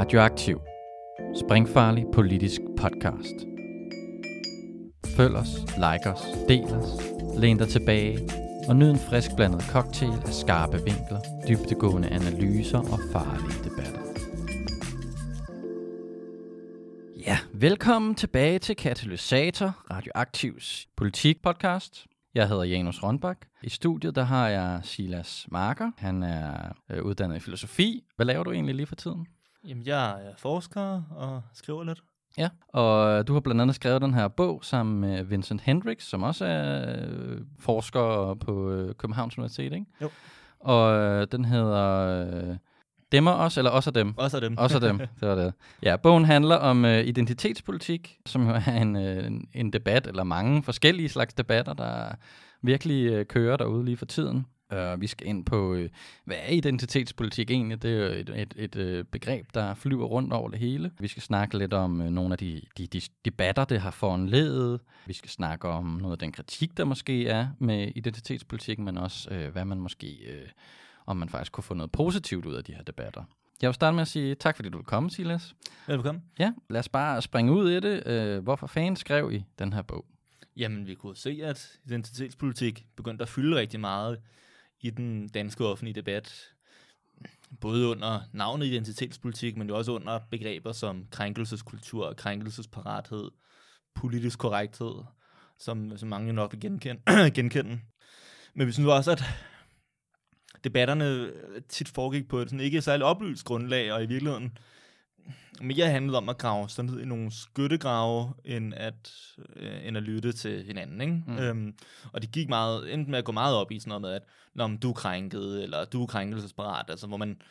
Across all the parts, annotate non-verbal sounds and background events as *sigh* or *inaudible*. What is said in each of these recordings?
Radioaktiv. Springfarlig politisk podcast. Følg os, like os, del os, læn dig tilbage og nyd en frisk blandet cocktail af skarpe vinkler, dybtegående analyser og farlige debatter. Ja, velkommen tilbage til Katalysator, Radioaktivs politikpodcast. Jeg hedder Janus Rønbak. I studiet der har jeg Silas Marker. Han er øh, uddannet i filosofi. Hvad laver du egentlig lige for tiden? Jamen, jeg er forsker og skriver lidt. Ja, og du har blandt andet skrevet den her bog sammen med Vincent Hendricks, som også er øh, forsker på øh, Københavns Universitet, ikke? Jo. Og øh, den hedder øh, Demmer os, eller også af dem? Også af dem. Også af dem, *laughs* det var det. Ja, bogen handler om øh, identitetspolitik, som jo er en, øh, en- en debat, eller mange forskellige slags debatter, der virkelig øh, kører derude lige for tiden. Uh, vi skal ind på, øh, hvad er identitetspolitik egentlig? Det er jo et, et, et øh, begreb, der flyver rundt over det hele. Vi skal snakke lidt om øh, nogle af de, de, de debatter, det har foranledet. Vi skal snakke om noget af den kritik, der måske er med identitetspolitik, men også, øh, hvad man måske, øh, om man faktisk kunne få noget positivt ud af de her debatter. Jeg vil starte med at sige tak, fordi du vil komme, Silas. Velkommen. Ja, lad os bare springe ud i det. Øh, hvorfor fanden skrev I den her bog? Jamen, vi kunne se, at identitetspolitik begyndte at fylde rigtig meget i den danske offentlige debat. Både under navnet identitetspolitik, men jo også under begreber som krænkelseskultur, krænkelsesparathed, politisk korrekthed, som, som mange nok vil genkende. *clears throat* genkende. Men vi synes også, at debatterne tit foregik på et sådan ikke særlig oplyst grundlag, og i virkeligheden mere handlede om at grave sig ned i nogle skyttegrave, end at, øh, end at lytte til hinanden. Ikke? Mm. Øhm, og det gik meget, endte med at gå meget op i sådan noget med, at Nå, men du er krænket, eller du er krænkelsesparat, altså hvor man,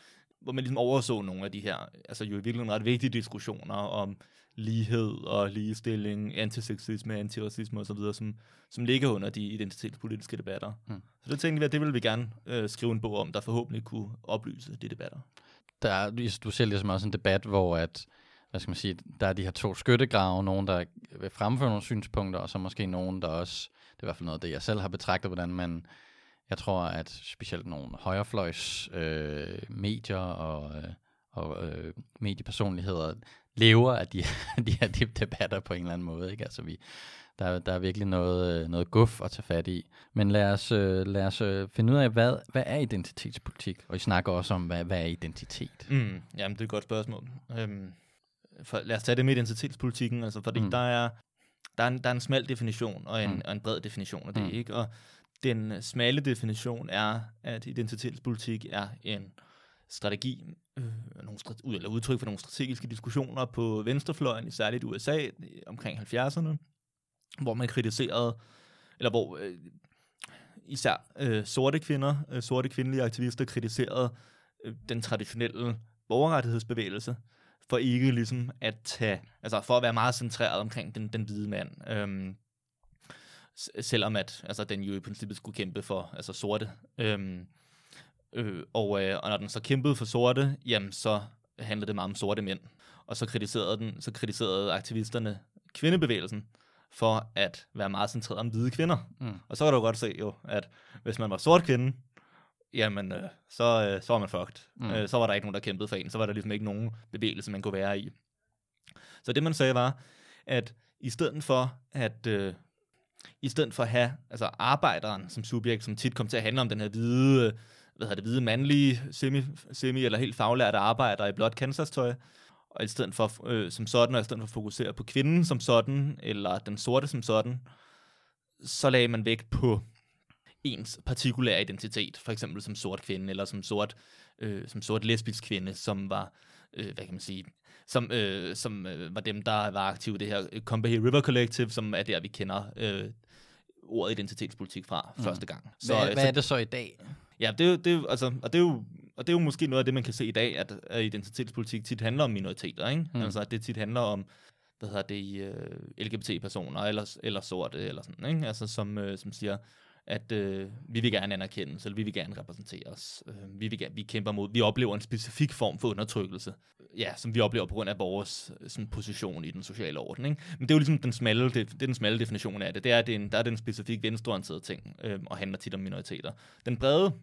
hvor man ligesom overså nogle af de her, altså jo i virkeligheden ret vigtige diskussioner om lighed og ligestilling, antisexisme, antiracisme osv., som, som ligger under de identitetspolitiske debatter. Mm. Så det tænkte vi, at det ville vi gerne øh, skrive en bog om, der forhåbentlig kunne oplyse de debatter. Der er, du ser ligesom også en debat, hvor at, hvad skal man sige, der er de her to skyttegrave, nogen, der vil fremføre nogle synspunkter, og så måske nogen, der også, det er i hvert fald noget af det, jeg selv har betragtet, hvordan man, jeg tror, at specielt nogle højrefløjs øh, medier og, øh, og øh, mediepersonligheder lever af de, *laughs* de her de debatter på en eller anden måde. Ikke? Altså vi, der, er- der er virkelig noget, øh, noget guf at tage fat i. Men lad os, øh, lad os øh, finde ud af, hvad, hvad er identitetspolitik? Og I snakker også om, hvad, hvad er identitet? Mm, jamen, det er et godt spørgsmål. Øhm, for, lad os tage det med identitetspolitikken, altså, fordi Mm. der, er, der, er en, der er en smal definition og en, Mm. og en bred definition af det, Mm. ikke? Og den smalle definition er, at identitetspolitik er en strategi, øh, nogle ud- eller udtryk for nogle strategiske diskussioner på venstrefløjen, i særligt USA omkring 70'erne, hvor man kritiserede, eller hvor øh, især øh, sorte kvinder, øh, sorte kvindelige aktivister kritiserede øh, den traditionelle borgerrettighedsbevægelse, for ikke ligesom at tage, altså for at være meget centreret omkring den, den hvide mand. Øhm, selvom at altså, den jo i princippet skulle kæmpe for altså, sorte. Øhm, øh, og, øh, og når den så kæmpede for sorte, jamen så handlede det meget om sorte mænd. Og så kritiserede, den, så kritiserede aktivisterne kvindebevægelsen for at være meget centreret om hvide kvinder. Mm. Og så kan du godt se jo, at hvis man var sort kvinde, jamen øh, så, øh, så var man fucked. Mm. Øh, så var der ikke nogen, der kæmpede for en. Så var der ligesom ikke nogen bevægelse, man kunne være i. Så det man sagde var, at i stedet for at øh, i stedet for at have altså arbejderen som subjekt, som tit kom til at handle om den her hvide, hvad hedder det, hvide mandlige, semi, semi eller helt faglærte arbejder i blåt Kansas-tøj, og i stedet for øh, som sådan, og i stedet for at fokusere på kvinden som sådan, eller den sorte som sådan, så lagde man vægt på ens partikulære identitet, for eksempel som sort kvinde, eller som sort, øh, som sort lesbisk kvinde, som var, øh, hvad kan man sige, som, øh, som øh, var dem, der var aktive i det her øh, Combahee River Collective, som er der, vi kender øh, ordet identitetspolitik fra Mm. første gang. Så, hvad, øh, hvad er det så i dag? Ja, det er, jo- det er, altså, og, det er jo, og det er jo måske noget af det, man kan se i dag, at, at identitetspolitik tit handler om minoriteter, ikke? Mm. Altså, at det tit handler om, hvad hedder det, uh, LGBT-personer, eller, eller sorte, eller sådan, ikke? Altså, som, uh, som siger, at uh, vi vil gerne anerkendes, eller vi vil gerne repræsentere os. Uh, vi, vil vi kæmper mod, vi oplever en specifik form for undertrykkelse, ja, som vi oplever på grund af vores øh, sådan, position i den sociale orden, ikke? Men det er jo ligesom den smalle, det, det er den smalle definition af det. Det er, det en, der er det en specifik venstreorienteret ting, øh, og handler tit om minoriteter. Den brede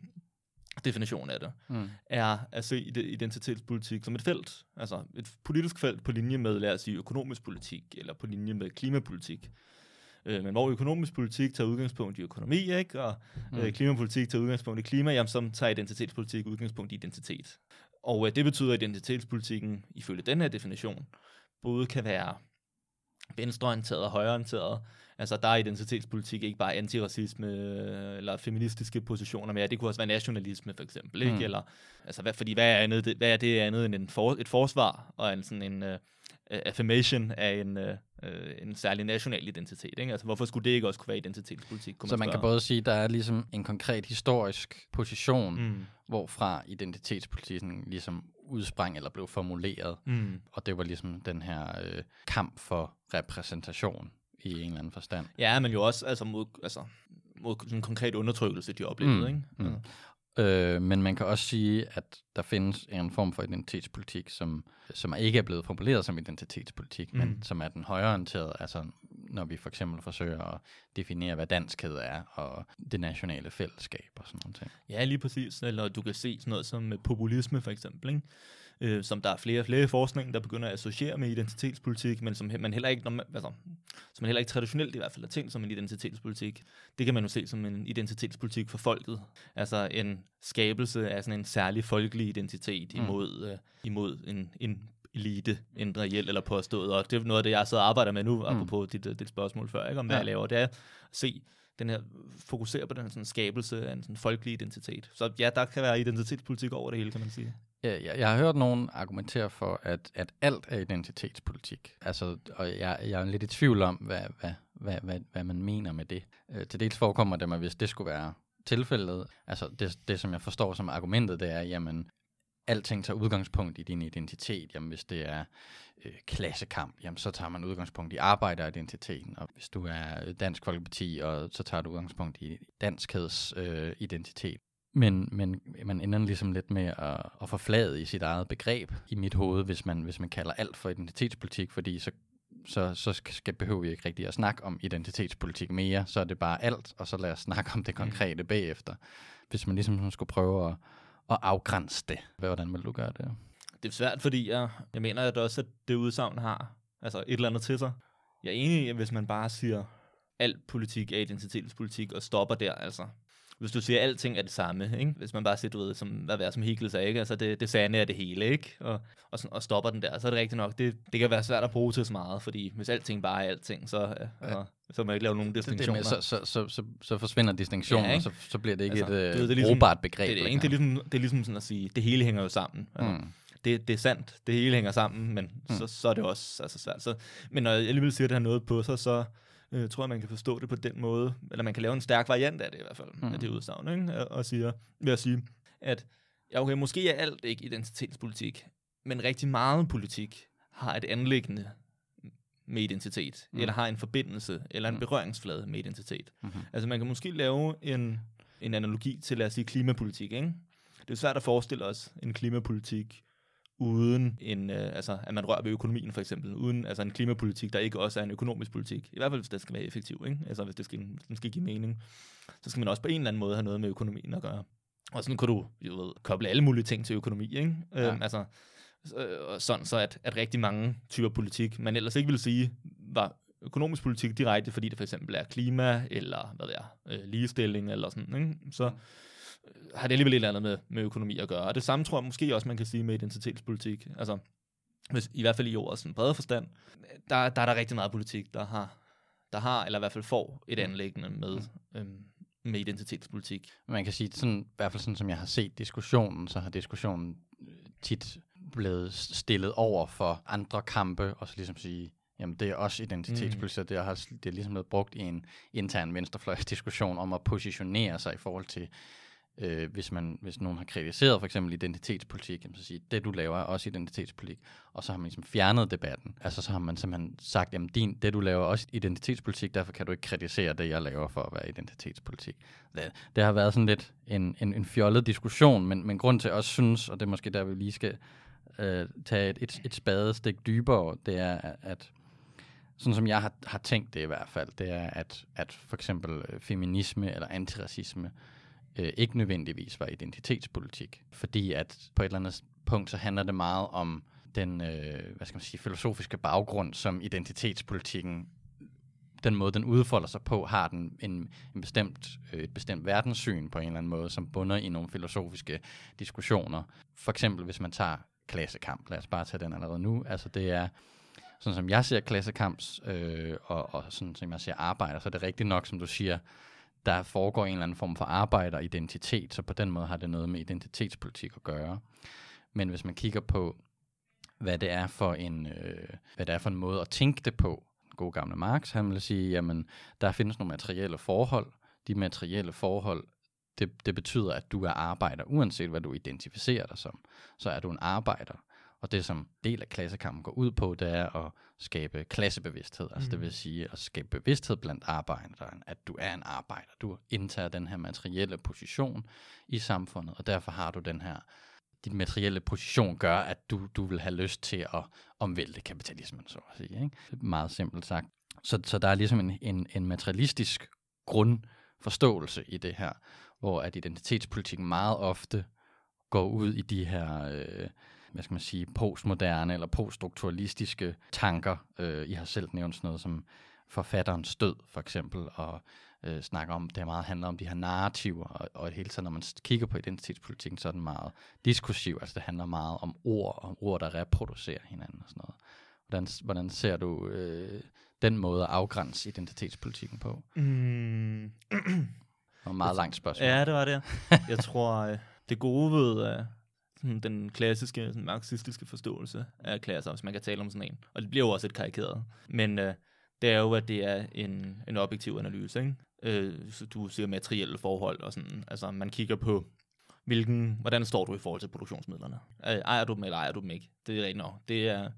definition af det, mm. er at se identitetspolitik som et felt, altså et politisk felt på linje med, lad os sige, økonomisk politik, eller på linje med klimapolitik. Øh, men hvor økonomisk politik tager udgangspunkt i økonomi, ikke? og mm. øh, klimapolitik tager udgangspunkt i klima, jamen, så tager identitetspolitik udgangspunkt i identitet. Og øh, det betyder, at identitetspolitikken, ifølge den her definition, både kan være venstreorienteret og højreorienteret. Altså, der er identitetspolitik ikke bare antiracisme øh, eller feministiske positioner mere. Det kunne også være nationalisme, for eksempel. Ikke? Mm. Eller, altså, hvad, fordi hvad er, andet, hvad er det andet end en for, et forsvar og en, sådan en uh, affirmation af en, uh, en særlig national identitet? Ikke? Altså, hvorfor skulle det ikke også kunne være identitetspolitik? Kunne Så man, man kan både sige, at der er ligesom en konkret historisk position, mm. hvorfra identitetspolitikken ligesom udsprang eller blev formuleret. Mm. Og det var ligesom den her øh, kamp for repræsentation i en eller anden forstand. Ja, men jo også altså mod, altså, mod en konkret undertrykkelse, de oplevede. Mm. Ikke? Mm. Ja. Øh, men man kan også sige, at der findes en form for identitetspolitik, som, som ikke er blevet formuleret som identitetspolitik, mm. men som er den højreorienterede, altså når vi for eksempel forsøger at definere, hvad danskhed er, og det nationale fællesskab og sådan noget. Ja, lige præcis. Eller du kan se sådan noget som populisme for eksempel, ikke? Øh, som der er flere og flere forskning, der begynder at associere med identitetspolitik, men som man heller ikke, altså, som man heller ikke traditionelt i hvert fald har tænkt som en identitetspolitik. Det kan man jo se som en identitetspolitik for folket. Altså en skabelse af sådan en særlig folkelig identitet mm. imod, øh, imod en, en elite, en reelt eller påstået. Og det er noget af det, jeg og arbejder med nu, mm. apropos dit, dit spørgsmål før, ikke, om hvad ja. jeg laver. Det er at se den her, fokusere på den her sådan, skabelse af en sådan, folkelig identitet. Så ja, der kan være identitetspolitik over det hele, kan man sige. Ja, jeg, jeg har hørt nogen argumentere for, at, at alt er identitetspolitik. Altså, og jeg, jeg er lidt i tvivl om, hvad, hvad, hvad, hvad, hvad man mener med det. Øh, til dels forekommer det mig, hvis det skulle være tilfældet. Altså, det, det som jeg forstår som argumentet, det er, jamen, alting tager udgangspunkt i din identitet. Jamen, hvis det er øh, klassekamp, jamen, så tager man udgangspunkt i arbejderidentiteten. Og hvis du er Dansk Folkeparti, og så tager du udgangspunkt i danskhedsidentitet. Øh, identitet. Men, men man ender ligesom lidt med at, at forflade i sit eget begreb i mit hoved, hvis man, hvis man kalder alt for identitetspolitik, fordi så, så, så skal, behøver vi ikke rigtig at snakke om identitetspolitik mere, så er det bare alt, og så lad os snakke om det konkrete mm. bagefter. Hvis man ligesom skulle prøve at, at afgrænse det. Hvordan vil du gøre det? Det er svært, fordi jeg, jeg mener at også, at det udsagn har altså et eller andet til sig. Jeg er enig i, at hvis man bare siger, alt politik er identitetspolitik, og stopper der, altså, hvis du siger, at alting er det samme, ikke? hvis man bare siger, du ved, som, hvad er som Hegel sagde, ikke? altså det, det sande er det hele, ikke? Og, og, sådan, og stopper den der, så er det rigtigt nok, det, det kan være svært at bruge til så meget, fordi hvis alting bare er alting, så, ja. så, så man ikke lave nogen distinktioner. Det, det med, så, så, så, så, så forsvinder distinktionen, ja, og så, så bliver det ikke altså, et ved, det ligesom, brugbart begreb. Det, det, det, det, er ligesom, det er ligesom sådan at sige, det hele hænger jo sammen. Altså, mm. det, det er sandt, det hele hænger sammen, men mm. så, så er det også altså, svært. Så, men når jeg alligevel siger, at det har noget på sig, så øh, tror jeg, man kan forstå det på den måde, eller man kan lave en stærk variant af det i hvert fald, mm. af det udsagn, ikke? Og, siger, ved at sige, at ja, okay, måske er alt ikke identitetspolitik, men rigtig meget politik har et anlæggende med identitet, mm. eller har en forbindelse, eller en mm. berøringsflade med identitet. Mm-hmm. Altså man kan måske lave en, en analogi til, lad os sige, klimapolitik, ikke? Det er svært at forestille os en klimapolitik, uden en, øh, altså, at man rører ved økonomien for eksempel, uden altså en klimapolitik, der ikke også er en økonomisk politik. I hvert fald, hvis det skal være effektiv, ikke? Altså, hvis det skal, hvis det skal give mening, så skal man også på en eller anden måde have noget med økonomien at gøre. Og sådan kan du jo ved, koble alle mulige ting til økonomi, ikke? Ja. Øhm, altså, øh, sådan så, at, at rigtig mange typer politik, man ellers ikke vil sige, var økonomisk politik direkte, fordi det for eksempel er klima, eller hvad det er, øh, ligestilling, eller sådan, ikke? Så, har det alligevel et eller andet med, med økonomi at gøre. Og det samme tror jeg måske også, man kan sige med identitetspolitik. Altså, hvis, i hvert fald i ordets brede forstand, der, der er der rigtig meget politik, der har, der har eller i hvert fald får et anlæggende med, øhm, med identitetspolitik. Man kan sige, sådan, i hvert fald sådan som jeg har set diskussionen, så har diskussionen tit blevet stillet over for andre kampe, og så ligesom sige, jamen det er også identitetspolitik, mm. det, har, det er ligesom blevet brugt i en intern venstrefløjsdiskussion om at positionere sig i forhold til øh, hvis, man, hvis nogen har kritiseret for eksempel identitetspolitik, jamen, så siger det du laver er også identitetspolitik, og så har man ligesom fjernet debatten. Altså så har man simpelthen sagt, jamen din, det du laver er også identitetspolitik, derfor kan du ikke kritisere det, jeg laver for at være identitetspolitik. Det, det har været sådan lidt en, en, en fjollet diskussion, men, men grund til at jeg også synes, og det er måske der, vi lige skal øh, tage et, et, et spadestik dybere, det er, at sådan som jeg har, har tænkt det i hvert fald, det er, at, at for eksempel øh, feminisme eller antiracisme, øh, Øh, ikke nødvendigvis var identitetspolitik. Fordi at på et eller andet punkt, så handler det meget om den øh, hvad skal man sige, filosofiske baggrund, som identitetspolitikken den måde, den udfolder sig på, har den en, en bestemt, øh, et bestemt verdenssyn på en eller anden måde, som bunder i nogle filosofiske diskussioner. For eksempel, hvis man tager klassekamp, lad os bare tage den allerede nu, altså det er, sådan som jeg ser klassekamps, øh, og, og sådan som jeg ser arbejder, så er det rigtigt nok, som du siger, der foregår en eller anden form for arbejde og identitet, så på den måde har det noget med identitetspolitik at gøre. Men hvis man kigger på, hvad det er for en, øh, hvad det er for en måde at tænke det på, god gamle Marx, han vil sige, jamen, der findes nogle materielle forhold. De materielle forhold, det, det betyder, at du er arbejder, uanset hvad du identificerer dig som. Så er du en arbejder. Og det, som del af klassekampen går ud på, det er at skabe klassebevidsthed. Altså mm. det vil sige at skabe bevidsthed blandt arbejdere, at du er en arbejder. Du indtager den her materielle position i samfundet, og derfor har du den her din materielle position gør, at du, du vil have lyst til at omvælte kapitalismen, så at sige. Ikke? Meget simpelt sagt. Så, så der er ligesom en, en, en materialistisk grundforståelse i det her, hvor at identitetspolitikken meget ofte går ud i de her, øh, hvad skal man sige, postmoderne eller poststrukturalistiske tanker. Øh, I har selv nævnt sådan noget som forfatterens død, for eksempel, og øh, snakker om, det meget handler om de her narrativer, og, og hele tiden, når man kigger på identitetspolitikken, så er den meget diskursiv, altså det handler meget om ord, og ord, der reproducerer hinanden og sådan noget. Hvordan, hvordan ser du øh, den måde at afgrænse identitetspolitikken på? Mm. *clears throat* Det var et meget langt spørgsmål. Ja, det var det. Jeg tror, øh, det gode ved den klassiske sådan, marxistiske forståelse af klasser, hvis man kan tale om sådan en, og det bliver jo også et karikeret, men uh, det er jo, at det er en, en objektiv analyse. Ikke? Øh, så du siger materielle forhold og sådan. Altså, man kigger på, hvilken, hvordan står du i forhold til produktionsmidlerne? Øh, ejer du dem, eller ejer du dem ikke? Det er rigtigt nok. Det er,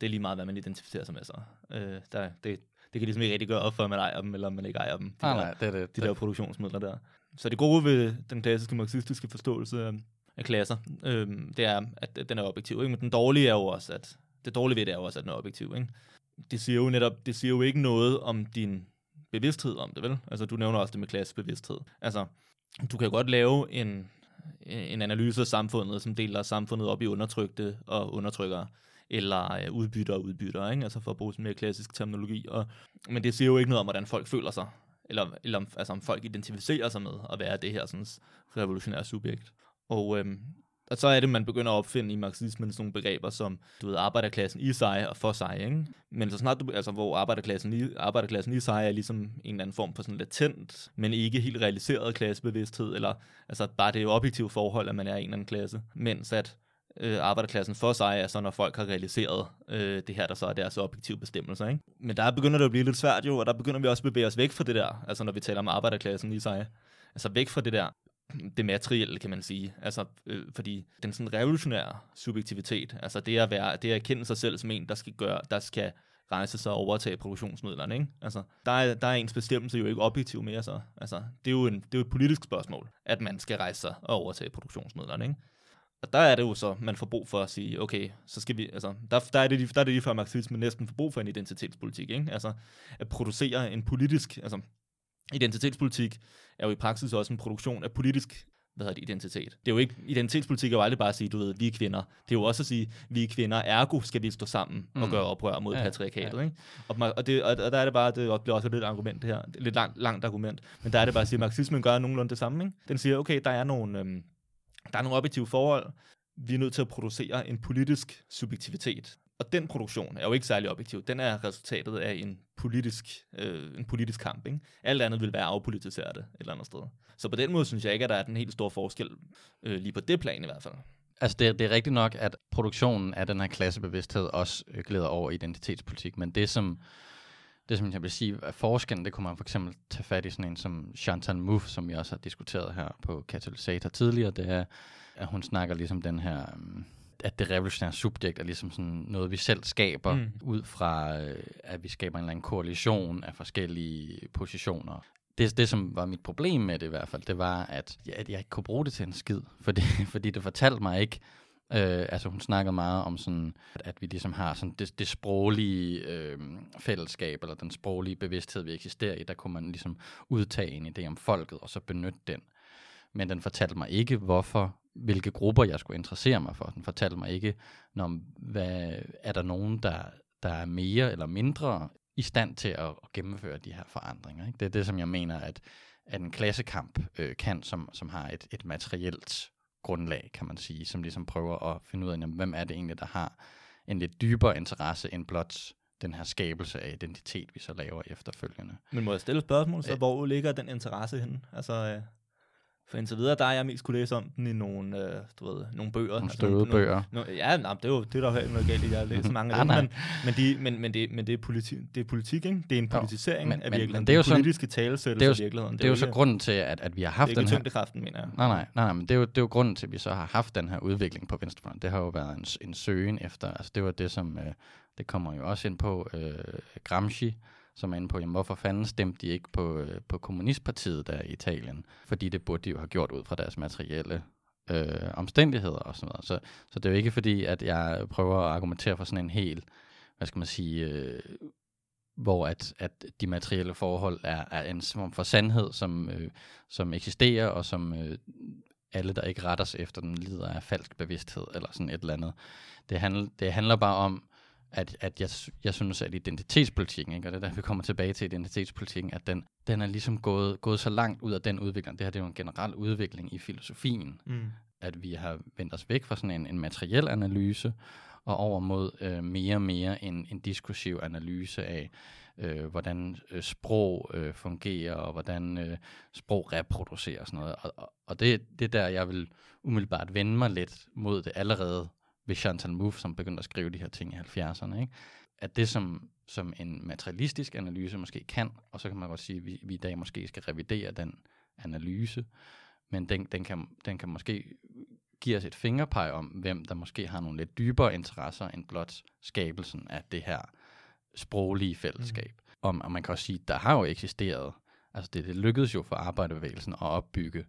det er lige meget, hvad man identificerer sig med sig. Øh, der, det, det kan ligesom ikke rigtig gøre op for, om man ejer dem, eller om man ikke ejer dem. De, ah, der, nej, det er det. De der produktionsmidler der. Så det gode ved den klassiske marxistiske forståelse af, af klasser, øh, det er, at den er objektiv. Ikke? Men den dårlige er jo også, at det dårlige ved det er jo også, at den er objektiv. Ikke? Det siger jo netop, det siger jo ikke noget om din bevidsthed om det, vel? Altså, du nævner også det med klassebevidsthed. Altså, du kan godt lave en, en analyse af samfundet, som deler samfundet op i undertrykte og undertrykkere, eller øh, udbytter og udbytter, ikke? Altså for at bruge sådan mere klassisk terminologi. Og, men det siger jo ikke noget om, hvordan folk føler sig, eller, eller om, altså, om folk identificerer sig med at være det her sådan, revolutionære subjekt. Og øhm, og så er det, man begynder at opfinde i marxismen sådan nogle begreber som, du ved, arbejderklassen i sig og for sig, ikke? Men så snart du, altså hvor arbejderklassen i, arbejderklassen i sig er ligesom en eller anden form for sådan latent, men ikke helt realiseret klassebevidsthed, eller altså bare det objektive forhold, at man er en eller anden klasse, mens at øh, arbejderklassen for sig er så, når folk har realiseret øh, det her, der så er deres objektive bestemmelser. Ikke? Men der begynder det at blive lidt svært jo, og der begynder vi også at bevæge os væk fra det der, altså når vi taler om arbejderklassen i sig. Altså væk fra det der *clears throat* det materielle, kan man sige. Altså, øh, fordi den sådan revolutionære subjektivitet, altså det at, være, det at erkende sig selv som en, der skal, gøre, der skal rejse sig og overtage produktionsmidlerne. Ikke? Altså, der, er, der er ens bestemmelse jo ikke objektiv mere. Så. Altså, det, er jo en, det er jo et politisk spørgsmål, at man skal rejse sig og overtage produktionsmidlerne. Ikke? Og der er det jo så, man får brug for at sige, okay, så skal vi, altså, der, der er det, der er det lige før marxismen næsten får brug for en identitetspolitik, ikke? Altså, at producere en politisk, altså, identitetspolitik er jo i praksis også en produktion af politisk hvad hedder det, identitet. Det er jo ikke, identitetspolitik er jo aldrig bare at sige, du ved, vi er kvinder. Det er jo også at sige, vi er kvinder, ergo skal vi stå sammen mm. og gøre oprør mod ja, patriarkatet. Ja. Ikke? Og, og, det, og, der er det bare, det bliver også et lidt argument det her, et lidt langt, langt argument, men der er det bare at sige, at marxismen gør nogenlunde det samme. Ikke? Den siger, okay, der er nogle, øhm, der er nogle objektive forhold, vi er nødt til at producere en politisk subjektivitet. Og den produktion er jo ikke særlig objektiv. Den er resultatet af en politisk, øh, en politisk kamp. Ikke? Alt andet vil være afpolitiseret et eller andet sted. Så på den måde synes jeg ikke, at der er den helt store forskel, øh, lige på det plan i hvert fald. Altså det, det er rigtigt nok, at produktionen af den her klassebevidsthed også øh, glæder over identitetspolitik, men det som, det som jeg vil sige er forskellen, det kunne man for eksempel tage fat i sådan en som Chantal Mouffe, som vi også har diskuteret her på Katalysator tidligere, det er, at hun snakker ligesom den her... Øh, at det revolutionære subjekt er ligesom sådan noget, vi selv skaber, mm. ud fra, øh, at vi skaber en eller anden koalition af forskellige positioner. Det, det, som var mit problem med det i hvert fald, det var, at jeg, at jeg ikke kunne bruge det til en skid, *laughs* fordi, fordi det fortalte mig ikke, Øh, altså hun snakkede meget om sådan, at, at vi ligesom har sådan det, det sproglige øh, fællesskab, eller den sproglige bevidsthed, vi eksisterer i, der kunne man ligesom udtage en idé om folket, og så benytte den. Men den fortalte mig ikke, hvorfor, hvilke grupper jeg skulle interessere mig for. Den fortalte mig ikke, når, hvad, er der nogen, der, der er mere eller mindre i stand til at, at gennemføre de her forandringer. Ikke? Det er det, som jeg mener, at, at en klassekamp øh, kan, som, som har et, et materielt grundlag, kan man sige, som ligesom prøver at finde ud af, jamen, hvem er det egentlig, der har en lidt dybere interesse end blot den her skabelse af identitet, vi så laver efterfølgende. Men må jeg stille et spørgsmål, så Øh. hvor ligger den interesse henne? Altså, øh, for indtil videre, der har jeg mest kunne læse om den i nogle, øh, du ved, nogle bøger. Nogle altså støvede bøger. No, ja, nej, det er jo det er der jo ikke noget galt i. Jeg læst mange af dem, men, men, de, men, men, det, men det, er politi, det er politik, ikke? Det er en Jo, politisering men- af virkeligheden. men det er jo sådan- politiske talesættelse det er jo- af virkeligheden. Det er jo så grunden til, at, at vi har haft Det er den her... tyngdekraften, mener jeg. Nej, nej, nej, nej, men det er, jo, det er jo grunden til, at vi så har haft den her udvikling på venstrefløjen. Det har jo været en, en søgen efter, altså det var det, som, øh, det kommer jo også ind på øh, Gramsci, som er inde på, jamen, hvorfor fanden stemte de ikke på, øh, på kommunistpartiet der i Italien? Fordi det burde de jo have gjort ud fra deres materielle øh, omstændigheder og sådan noget. Så, så det er jo ikke fordi, at jeg prøver at argumentere for sådan en helt, hvad skal man sige, øh, hvor at, at de materielle forhold er, er en form for sandhed, som, øh, som eksisterer, og som øh, alle, der ikke retter sig efter den, lider af falsk bevidsthed, eller sådan et eller andet. Det, handl, det handler bare om, at, at jeg, jeg synes, at identitetspolitikken, ikke, og det er der, vi kommer tilbage til identitetspolitikken, at den, den er ligesom gået, gået så langt ud af den udvikling. Det her det er jo en generel udvikling i filosofien, Mm. at vi har vendt os væk fra sådan en, en materiel analyse, og over mod øh, mere og mere en, en diskursiv analyse af, øh, hvordan øh, sprog øh, fungerer, og hvordan øh, sprog reproducerer og sådan noget. Og, og, og det, det er der, jeg vil umiddelbart vende mig lidt mod det allerede ved Chantal Mouffe, som begyndte at skrive de her ting i 70'erne. Ikke? At det, som, som en materialistisk analyse måske kan, og så kan man godt sige, at vi, vi i dag måske skal revidere den analyse, men den, den, kan, den kan måske give os et fingerpeg om, hvem der måske har nogle lidt dybere interesser end blot skabelsen af det her sproglige fællesskab. Mm. Om, og man kan også sige, der har jo eksisteret, altså det, det lykkedes jo for arbejderbevægelsen at opbygge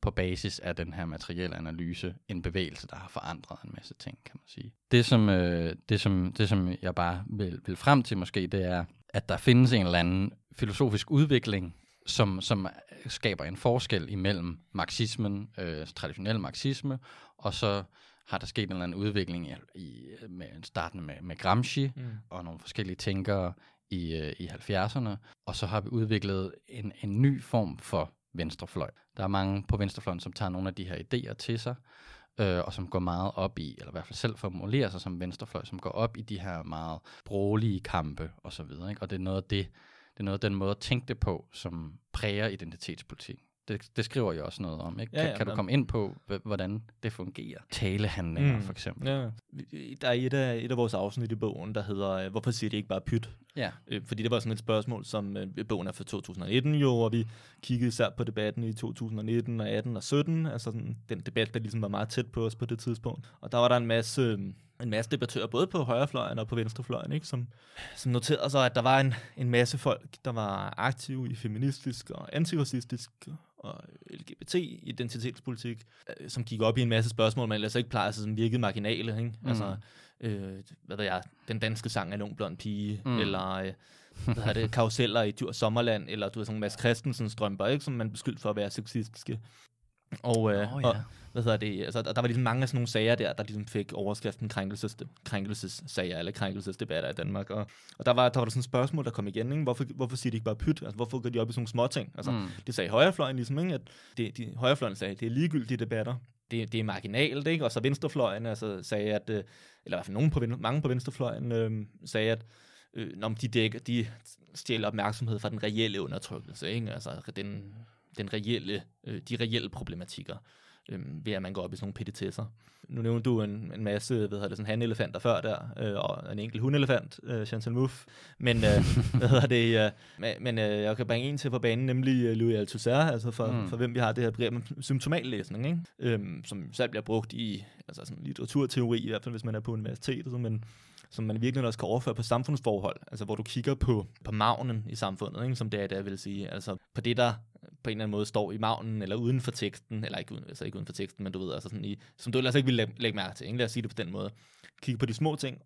på basis af den her materielle analyse, en bevægelse, der har forandret en masse ting, kan man sige. Det, som, øh, det, som, det, som jeg bare vil, vil frem til måske, det er, at der findes en eller anden filosofisk udvikling, som, som skaber en forskel imellem marxismen, øh, traditionel marxisme, og så har der sket en eller anden udvikling i, i med, startende med, med Gramsci Mm. og nogle forskellige tænkere i, øh, i 70'erne, og så har vi udviklet en, en ny form for venstrefløj. Der er mange på venstrefløjen, som tager nogle af de her idéer til sig, øh, og som går meget op i, eller i hvert fald selv formulerer sig som venstrefløj, som går op i de her meget brolige kampe og så videre. Ikke? Og det er noget af det, det er noget af den måde at tænke det på, som præger identitetspolitik. Det, det skriver jeg også noget om. Ikke? Ja, kan, ja, kan du men- komme ind på, hvordan det fungerer? Talehandlinger Mm. for eksempel. Ja. Der er et af, et af vores afsnit i bogen, der hedder, øh, hvorfor siger de ikke bare pyt? Ja. Øh, Fordi det var sådan et spørgsmål, som øh, bogen er fra 2019 jo, og vi kiggede især på debatten i 2019 og 18 og 17, altså sådan, den debat, der ligesom var meget tæt på os på det tidspunkt. Og der var der en masse, øh, en masse debattører, både på højrefløjen og på venstrefløjen, ikke? Som, som noterede sig, at der var en, en masse folk, der var aktive i feministisk og antiracistisk og LGBT-identitetspolitik, øh, som gik op i en masse spørgsmål, man ellers ikke plejer, altså, som virkede marginale. Ikke? Mm. Altså, øh, hvad ved jeg, den danske sang er en ung blond pige, Mm. eller øh, hvad hedder det, *laughs* karuseller i Djurs Sommerland, eller du ved, sådan Mads Christensen strømper, ikke, som man beskyldt for at være sexistiske. Og, øh, og ja. hvad hedder det, altså, der, der var ligesom mange af sådan nogle sager der, der ligesom fik overskriften krænkelses, krænkelsessager eller krænkelsesdebatter i Danmark. Og, og der, var, der var der sådan et spørgsmål, der kom igen, ikke? Hvorfor, hvorfor siger de ikke bare pyt? Altså, hvorfor går de op i sådan nogle små ting? Altså, Mm. det sagde højrefløjen ligesom, ikke? At det, de, højrefløjen sagde, at det er ligegyldige debatter. Det, det er marginalt, ikke? Og så venstrefløjen altså, sagde, at, øh, eller i hvert fald nogen på, mange på venstrefløjen øh, sagde, at øh, når de, dækker, de stjæler opmærksomhed fra den reelle undertrykkelse, ikke? Altså den, den reelle, øh, de reelle problematikker, øh, ved at man går op i sådan nogle petitesser. Nu nævnte du en, en masse, hvad hedder det, sådan hanelefanter før der, øh, og en enkelt hundelefant, øh, Chantal Mouffe, men, øh, *laughs* hvad hedder det, øh, men, øh, jeg kan bringe en til på banen, nemlig øh, Louis Althusser, altså for, Mm. for hvem vi har det her begreb om symptomallæsning, ikke? Øhm, som selv bliver brugt i altså sådan litteraturteori, i hvert fald hvis man er på universitetet, men som man virkelig også kan overføre på samfundsforhold, altså hvor du kigger på, på magnen i samfundet, ikke? som det er, det vil sige, altså på det, der på en eller anden måde står i magnen, eller uden for teksten, eller ikke uden, altså ikke uden for teksten, men du ved, altså sådan i, som du ellers ikke ville lægge, lægge mærke til, ikke? lad os sige det på den måde. Kigge på de små ting,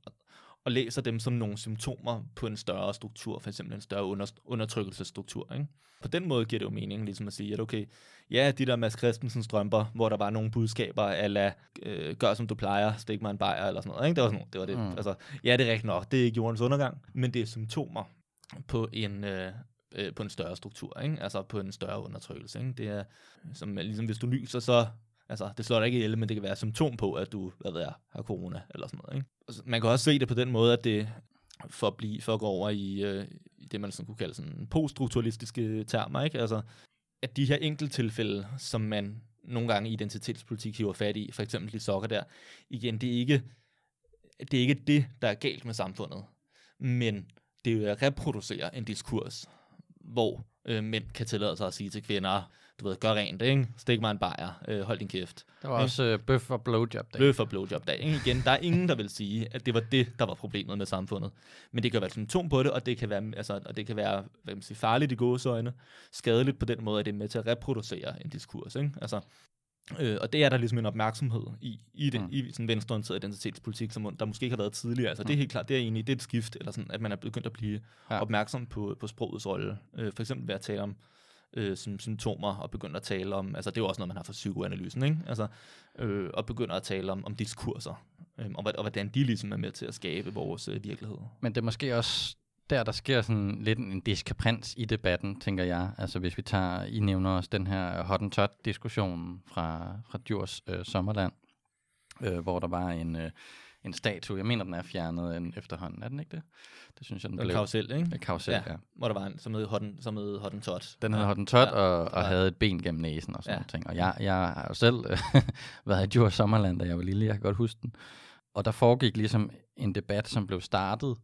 og, læser dem som nogle symptomer på en større struktur, for eksempel en større under, undertrykkelsesstruktur. Ikke? På den måde giver det jo mening ligesom at sige, at okay, ja, de der Mads Christensen strømper, hvor der var nogle budskaber, ala, øh, gør som du plejer, stik mig en bajer, eller sådan noget. Ikke? Det var sådan, det var det. Mm. Altså, ja, det er rigtigt nok, det er ikke jordens undergang, men det er symptomer på en, øh, øh, på en større struktur, ikke? altså på en større undertrykkelse. Ikke? Det er, som, ligesom hvis du nyser, så Altså, det slår dig ikke ihjel, men det kan være symptom på, at du hvad ved jeg, har corona eller sådan noget. Ikke? Altså, man kan også se det på den måde, at det for at, blive, for at gå over i, øh, i det, man sådan kunne kalde sådan poststrukturalistiske termer. Ikke? Altså, at de her enkelttilfælde, som man nogle gange i identitetspolitik hiver fat i, for eksempel de sokker der, igen, det er ikke det, er ikke det der er galt med samfundet, men det er jo at reproducere en diskurs, hvor øh, mænd kan tillade sig at sige til kvinder, du ved, gør rent, ikke? Stik mig en bajer, øh, hold din kæft. Der var også øh, bøf og blowjob dag. Bøf og blowjob dag. Ikke? Igen, der er ingen, der vil sige, at det var det, der var problemet med samfundet. Men det kan være et symptom på det, og det kan være, altså, og det kan være hvad man siger, farligt i gåseøjne, skadeligt på den måde, at det er med til at reproducere en diskurs. Ikke? Altså, Øh, og det er der ligesom en opmærksomhed i, i, det, mm. i sådan venstreorienteret identitetspolitik, som der måske ikke har været tidligere. Altså mm. det er helt klart, det er egentlig det er et skift, eller sådan, at man er begyndt at blive ja. opmærksom på, på sprogets rolle. Øh, for eksempel ved at tale om øh, som symptomer, og begynder at tale om, altså det er jo også noget, man har fra psykoanalysen, ikke? Altså, øh, og begynder at tale om, om diskurser, øh, og, og hvordan de ligesom er med til at skabe vores øh, virkelighed. Men det er måske også der, der sker sådan lidt en diskrepans i debatten, tænker jeg. Altså hvis vi tager, I nævner også den her hot and tot diskussion fra, fra Djurs øh, Sommerland, øh, hvor der var en, øh, en statue. Jeg mener, den er fjernet en, efterhånden. Er den ikke det? Det synes jeg, den blev. Karusel, ikke? Ja, karusel, ja. ja. Hvor der var en, som hed Hotten, som hed Hotten Tot. Den hed Hotten Tot, ja. og, og havde et ben gennem næsen og sådan ja. noget ting. Og jeg, jeg har jo selv *laughs* været i Djur Sommerland, da jeg var lille. Jeg kan godt huske den. Og der foregik ligesom en debat, som blev startet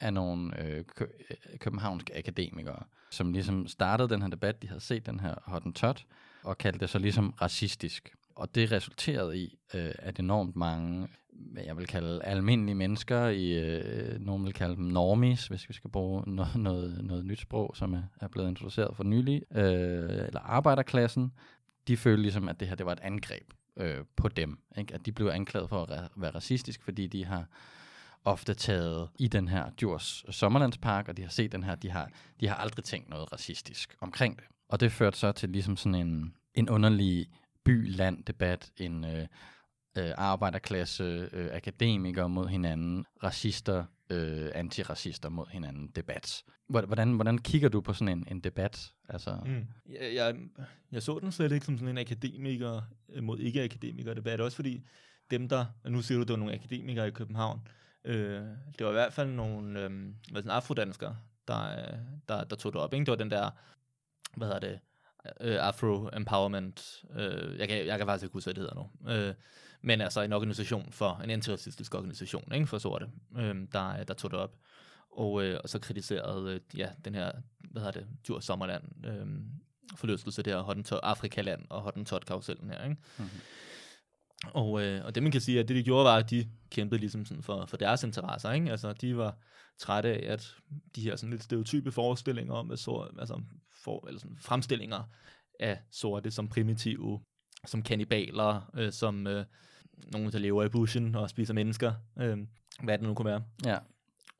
af nogle øh, kø- øh, københavnske akademikere, som ligesom startede den her debat. De havde set den her Hotten Tot, og kaldte det så ligesom racistisk. Og det resulterede i, øh, at enormt mange hvad jeg vil kalde almindelige mennesker, i, øh, nogen vil kalde dem normis, hvis vi skal bruge *laughs* noget, noget, noget nyt sprog, som er, er blevet introduceret for nylig, øh, eller arbejderklassen, de følte ligesom, at det her det var et angreb øh, på dem. Ikke? At de blev anklaget for at være racistisk, fordi de har ofte taget i den her Djurs Sommerlandspark, og de har set den her, de har, de har aldrig tænkt noget racistisk omkring det. Og det førte så til ligesom sådan en, en underlig by-land-debat, en øh, øh, arbejderklasse, øh, akademikere mod hinanden, racister, øh, antiracister mod hinanden, debat. Hvordan, hvordan kigger du på sådan en, en debat? Altså... Mm. Jeg, jeg, jeg så den slet ikke som sådan en akademiker øh, mod ikke-akademiker debat, også fordi dem der, nu siger du, det var nogle akademikere i København, øh, det var i hvert fald nogle øhm, øh, hvad sådan, afrodanskere, der, der, der tog det op. Ikke? Det var den der, hvad hedder det, øh, Afro-empowerment, øh, jeg, kan, jeg kan faktisk ikke huske, hvad det hedder nu, øh, men altså en organisation for, en antiracistisk organisation ikke, for sorte, øh, der, der tog det op. Og, øh, og så kritiserede øh, ja, den her, hvad hedder det, Djurs Sommerland, øh, forløselse der, Afrikaland og Hottentot-karusellen her. Ikke? Mm-hmm. Og, øh, og det man kan sige, at det de gjorde var, at de kæmpede ligesom sådan for, for deres interesser. Ikke? Altså de var trætte af, at de her sådan lidt stereotype forestillinger om, at så, altså, for, eller sådan, fremstillinger af sorte som primitive, som kannibaler, øh, som øh, nogen, der lever i bushen og spiser mennesker, øh, hvad det nu kunne være. Ja.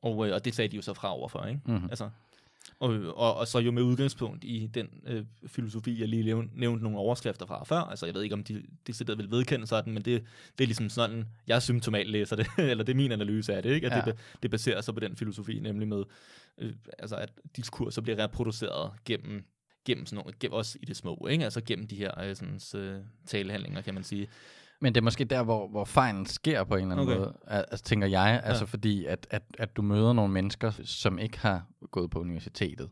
Og, øh, og det sagde de jo så fra overfor, ikke? Mm-hmm. Altså, og, og, og så jo med udgangspunkt i den øh, filosofi, jeg lige nævnte, nævnte nogle overskrifter fra før. Altså, jeg ved ikke, om de, de sidder vil vedkende sådan, men det, det er ligesom sådan, jeg symptomat læser det, *laughs* eller det er min analyse af det, ikke? At ja. det, det baserer sig på den filosofi, nemlig med, øh, altså, at diskurser bliver reproduceret gennem gennem sådan nogle, gennem, også i det små, ikke? altså gennem de her øh, sådan, øh, talehandlinger, kan man sige. Men det er måske der, hvor, hvor fejlen sker på en eller anden okay. måde, altså, tænker jeg. Altså ja. fordi, at, at, at du møder nogle mennesker, som ikke har gået på universitetet,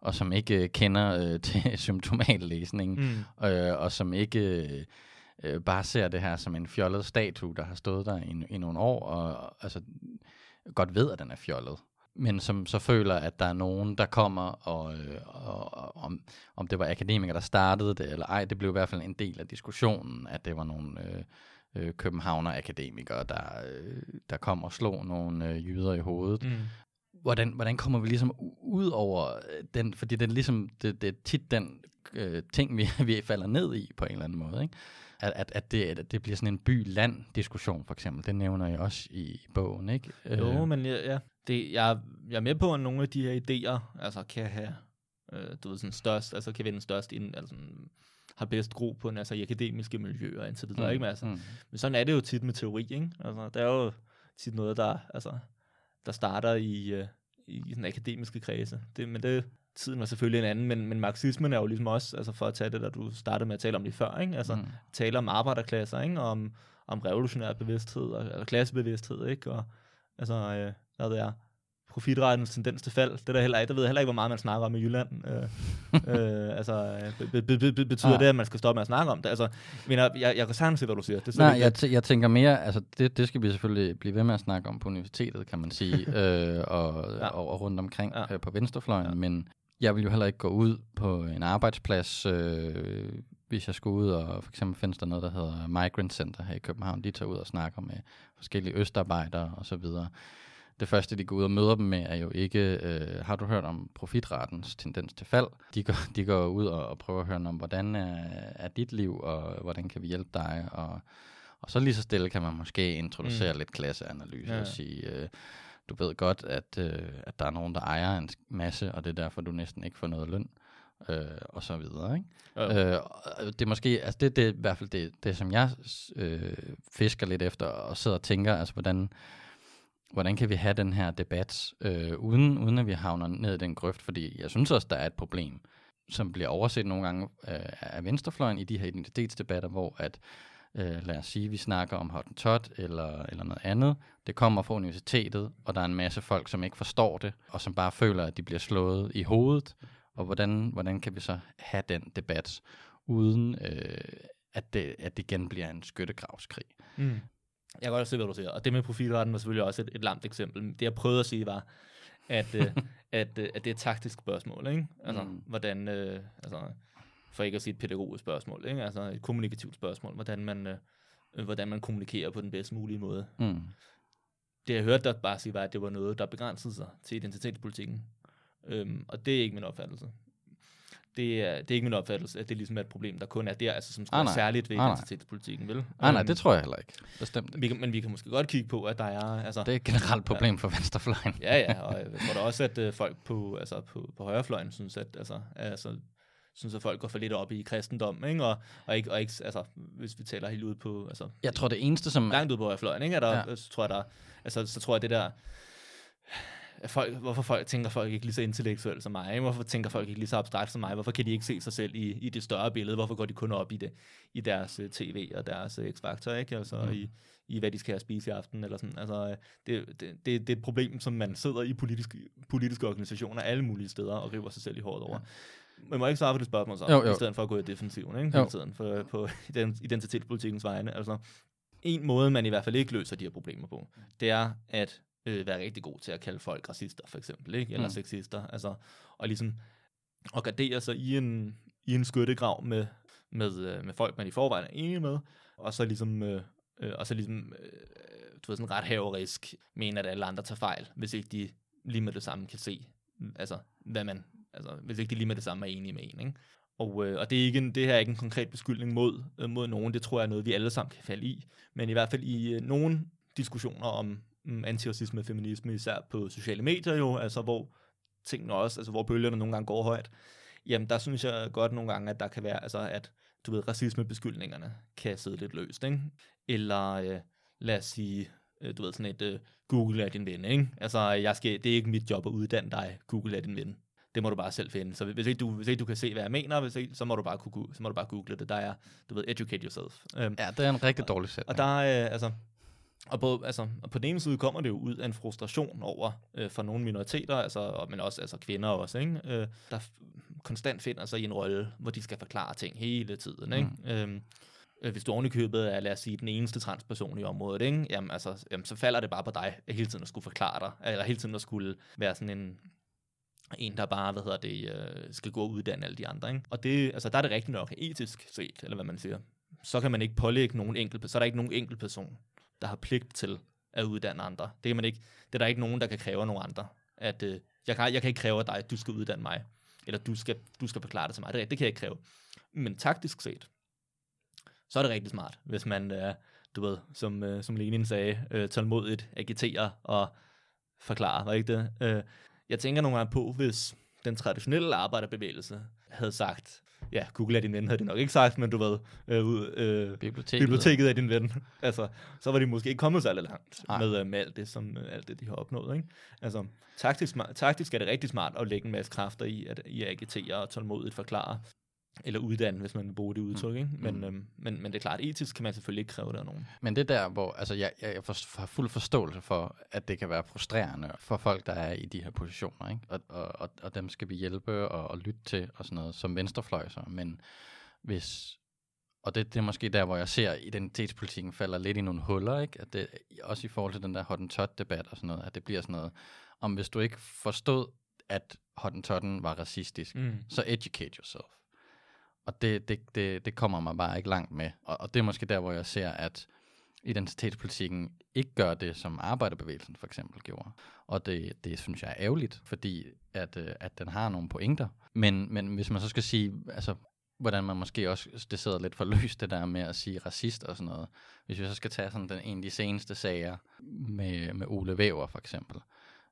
og som ikke øh, kender øh, *laughs* til symptomallæsning, mm. øh, og som ikke øh, bare ser det her som en fjollet statue, der har stået der i, i nogle år, og altså, godt ved, at den er fjollet men som så føler, at der er nogen, der kommer, og, øh, og, og om, om det var akademikere, der startede det, eller ej, det blev i hvert fald en del af diskussionen, at det var nogle øh, øh, københavner-akademikere, der, øh, der kom og slog nogle øh, jyder i hovedet. Mm. Hvordan, hvordan kommer vi ligesom ud over den, fordi det er ligesom, det, det er tit den øh, ting, vi, *laughs* vi falder ned i på en eller anden måde. Ikke? At, at, at, det, at det bliver sådan en by-land-diskussion, for eksempel. Det nævner jeg også i bogen, ikke? Jo, øh. men ja, ja. Det, jeg, jeg er med på, at nogle af de her idéer altså, kan have øh, du ved, sådan størst, altså kan vinde størst ind, altså har bedst gro på en, altså i akademiske miljøer indtil videre, mm. ikke? Men, altså, mm. men sådan er det jo tit med teori, ikke? Altså, der er jo tit noget, der, altså, der starter i, uh, i sådan akademiske kredse. Det, men det, tiden var selvfølgelig en anden, men, men marxismen er jo ligesom også, altså for at tage det, der du startede med at tale om det før, ikke? Altså, mm. tale om arbejderklasser, ikke? Om, om revolutionær bevidsthed, og, eller klassebevidsthed, ikke? Og, altså, øh, hvad det er, profitrettens tendens til fald. Det der heller ikke, der ved jeg heller ikke, hvor meget man snakker om i Jylland. Øh, *laughs* øh, altså, be, be, be, betyder ja. det, at man skal stoppe med at snakke om det? Altså, men jeg, jeg, jeg kan sagtens se, hvad du siger. Det Nej, jeg, t- jeg tænker mere, altså det, det skal vi selvfølgelig blive ved med at snakke om på universitetet, kan man sige, *laughs* øh, og, ja. og, og rundt omkring ja. øh, på venstrefløjen, ja. men jeg vil jo heller ikke gå ud på en arbejdsplads, øh, hvis jeg skulle ud og for eksempel findes der noget, der hedder Migrant Center her i København. De tager ud og snakker med forskellige østarbejdere og så videre det første, de går ud og møder dem med, er jo ikke, øh, har du hørt om profitratens tendens til fald? De går, de går ud og, og prøver at høre om, hvordan er, er dit liv, og hvordan kan vi hjælpe dig? Og, og så lige så stille kan man måske introducere mm. lidt klasseanalyse ja. og sige, øh, du ved godt, at, øh, at der er nogen, der ejer en masse, og det er derfor, du næsten ikke får noget løn. Øh, og så videre. Ikke? Ja. Øh, det er måske, altså det, det er i hvert fald det, det som jeg øh, fisker lidt efter, og sidder og tænker, altså hvordan, hvordan kan vi have den her debat, øh, uden, uden at vi havner ned i den grøft, fordi jeg synes også, der er et problem, som bliver overset nogle gange øh, af venstrefløjen i de her identitetsdebatter, hvor at, øh, lad os sige, vi snakker om Hottentot eller, eller noget andet, det kommer fra universitetet, og der er en masse folk, som ikke forstår det, og som bare føler, at de bliver slået i hovedet, og hvordan, hvordan kan vi så have den debat, uden øh, at, det, at det igen bliver en skyttegravskrig. Mm. Jeg kan godt se, hvad du siger. Og det med profilretten var selvfølgelig også et, et lamt eksempel. Det jeg prøvede at sige var, at, øh, *laughs* at, øh, at det er et taktisk spørgsmål. Ikke? Altså, mm. hvordan, øh, altså, for ikke at sige et pædagogisk spørgsmål, ikke? altså et kommunikativt spørgsmål, hvordan man, øh, hvordan man kommunikerer på den bedst mulige måde. Mm. Det jeg hørte dig bare sige, var, at det var noget, der begrænsede sig til identitetspolitikken. Øhm, og det er ikke min opfattelse det er, det er ikke min opfattelse, at det ligesom er et problem, der kun er der, altså som skal ah, særligt ved ah, identitetspolitikken, vel? Nej, nej, um, det tror jeg heller ikke. Bestemt Vi kan, men vi kan måske godt kigge på, at der er... Altså, det er et generelt problem ja, for venstrefløjen. ja, ja, og jeg tror da også, at uh, folk på, altså, på, på højrefløjen synes, at, altså, altså, synes, at folk går for lidt op i kristendom, ikke? Og, og, ikke, og ikke, altså, hvis vi taler helt ud på... Altså, jeg tror, det eneste, som... Langt ud på højrefløjen, ikke? Er der, ja. så tror jeg, der, altså, så tror jeg, det der folk, hvorfor folk tænker folk ikke lige så intellektuelt som mig? Hvorfor tænker folk ikke lige så abstrakt som mig? Hvorfor kan de ikke se sig selv i, i det større billede? Hvorfor går de kun op i det i deres uh, tv og deres uh, x-faktor, ikke? Altså mm. i, i hvad de skal have spise i aften eller sådan. Altså, det, det, det, det er et problem, som man sidder i politiske, politiske organisationer alle mulige steder og river sig selv i håret over. Ja. Men må ikke svare på det spørgsmål så, jo, jo. i stedet for at gå i defensiven, ikke? Hele tiden for, på *laughs* identitetspolitikens vegne. Altså, en måde, man i hvert fald ikke løser de her problemer på, det er, at øh, være rigtig god til at kalde folk racister, for eksempel, ikke? eller mm. sexister, altså, og ligesom at gardere sig i en, i en skyttegrav med, med, øh, med folk, man i forvejen er enige med, og så ligesom, øh, øh, og så ligesom øh, du ved, sådan ret haverisk mener, at alle andre tager fejl, hvis ikke de lige med det samme kan se, altså, hvad man, altså, hvis ikke de lige med det samme er enige med en, ikke? Og, øh, og det, er ikke en, det her er ikke en konkret beskyldning mod, øh, mod nogen, det tror jeg er noget, vi alle sammen kan falde i. Men i hvert fald i øh, nogle diskussioner om, Mm, antiracisme og feminisme, især på sociale medier jo, altså hvor tingene også, altså hvor bølgerne nogle gange går højt, jamen der synes jeg godt nogle gange, at der kan være, altså at, du ved, racismebeskyldningerne kan sidde lidt løst, ikke? Eller øh, lad os sige, øh, du ved, sådan et øh, Google er din ven, ikke? Altså, jeg skal, det er ikke mit job at uddanne dig, Google er din ven. Det må du bare selv finde. Så hvis ikke du, hvis ikke du kan se, hvad jeg mener, hvis ikke, så, må du bare kunne, så må du bare google det. Der er, du ved, educate yourself. Um, ja, det er en rigtig dårlig sætning. Og der er, øh, altså, og på, altså, og på den ene side kommer det jo ud af en frustration over øh, for nogle minoriteter, altså, men også altså kvinder også, ikke? Øh, der konstant finder sig i en rolle, hvor de skal forklare ting hele tiden. Ikke? Mm. Øhm, øh, hvis du ovenikøbet er, lad os sige, den eneste transperson i området, ikke? Jamen, altså, jamen, så falder det bare på dig, at hele tiden at skulle forklare dig, eller hele tiden at skulle være sådan en, en, der bare, hvad hedder det, øh, skal gå og uddanne alle de andre. Ikke? Og det, altså, der er det rigtigt nok etisk set, eller hvad man siger. Så kan man ikke pålægge nogen enkelt, så er der ikke nogen enkelt person, der har pligt til at uddanne andre. Det kan man ikke. Det er der ikke nogen, der kan kræve af nogen andre. At, øh, jeg, kan, jeg kan ikke kræve af dig, at du skal uddanne mig. eller du skal, du skal forklare det til mig. Det, det kan jeg ikke kræve. Men taktisk set, så er det rigtig smart, hvis man, øh, du ved, som, øh, som Lenin sagde, øh, tålmodigt agiterer og forklarer, var ikke det? Øh, jeg tænker nogle gange på, hvis den traditionelle arbejderbevægelse havde sagt, ja, Google er din ven, havde de nok ikke sagt, men du ved, øh, øh, Biblioteket. biblioteket er din ven. *laughs* altså, så var de måske ikke kommet så langt med, øh, med alt, det, som, øh, alt det, de har opnået. Ikke? Altså, taktisk, taktisk er det rigtig smart at lægge en masse kræfter i at, i at agitere og tålmodigt forklare, eller uddanne, hvis man vil bruge det udtryk. Ikke? Men, Mm. øhm, men, men det er klart, etisk kan man selvfølgelig ikke kræve det af nogen. Men det er der, hvor altså, jeg, jeg jeg for, har fuld forståelse for, at det kan være frustrerende for folk, der er i de her positioner. Ikke? Og, og, og, og dem skal vi hjælpe og, og lytte til og sådan noget, som venstrefløjser. Men hvis... Og det, det er måske der, hvor jeg ser, at identitetspolitikken falder lidt i nogle huller, ikke? At det, også i forhold til den der hottentot-debat og sådan noget, at det bliver sådan noget, om hvis du ikke forstod, at hottentotten var racistisk, Mm. så educate yourself. Og det, det, det, det kommer mig bare ikke langt med. Og, og det er måske der, hvor jeg ser, at identitetspolitikken ikke gør det, som arbejderbevægelsen for eksempel gjorde. Og det, det synes jeg er ærgerligt, fordi at, øh, at den har nogle pointer. Men, men hvis man så skal sige, altså, hvordan man måske også, det sidder lidt for løst, det der med at sige racist og sådan noget. Hvis vi så skal tage sådan den, en af de seneste sager med, med Ole Væver for eksempel.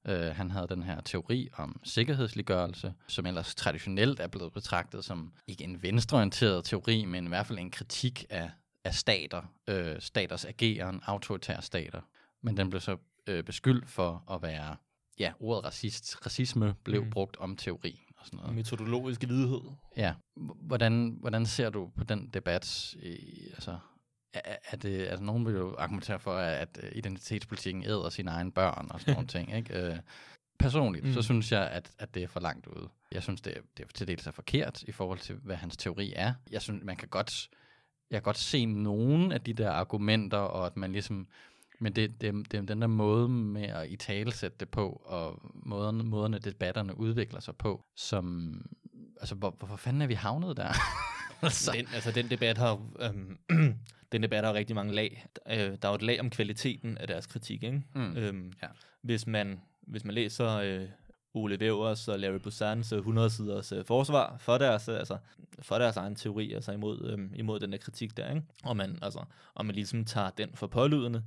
Uh, han havde den her teori om sikkerhedsliggørelse, som ellers traditionelt er blevet betragtet som ikke en venstreorienteret teori, men i hvert fald en kritik af, af stater, uh, staters ageren, autoritære stater. Men den blev så uh, beskyldt for at være, ja, ordet racist, racisme blev Mm. brugt om teori og sådan noget. Metodologisk vidighed. Ja, hvordan, hvordan ser du på den debat? I, altså, er, er det, altså, nogen vil jo argumentere for, at øh, identitetspolitikken æder sine egne børn og sådan nogle *laughs* ting, ikke? Øh, personligt, Mm. mm. så synes jeg, at, at det er for langt ude. Jeg synes, det er, det er til dels er forkert i forhold til, hvad hans teori er. Jeg synes, man kan godt, jeg kan godt se nogle af de der argumenter, og at man ligesom, men det, det, det er den der måde med at i talesætte det på, og måderne, måderne debatterne udvikler sig på, som, altså hvor, hvorfor fanden er vi havnet der? *laughs* altså, Den, altså, den debat har, øhm, den debat har rigtig mange lag. Øh, der er jo et lag om kvaliteten af deres kritik, ikke? Mm, Øhm, ja. hvis, man, hvis man læser øh, Ole Vævers og Larry Bussans øh, 100 siders øh, forsvar for deres, øh, altså, for deres egen teori, altså imod, øhm, imod den der kritik der, ikke? Og man, altså, og man ligesom tager den for pålydende,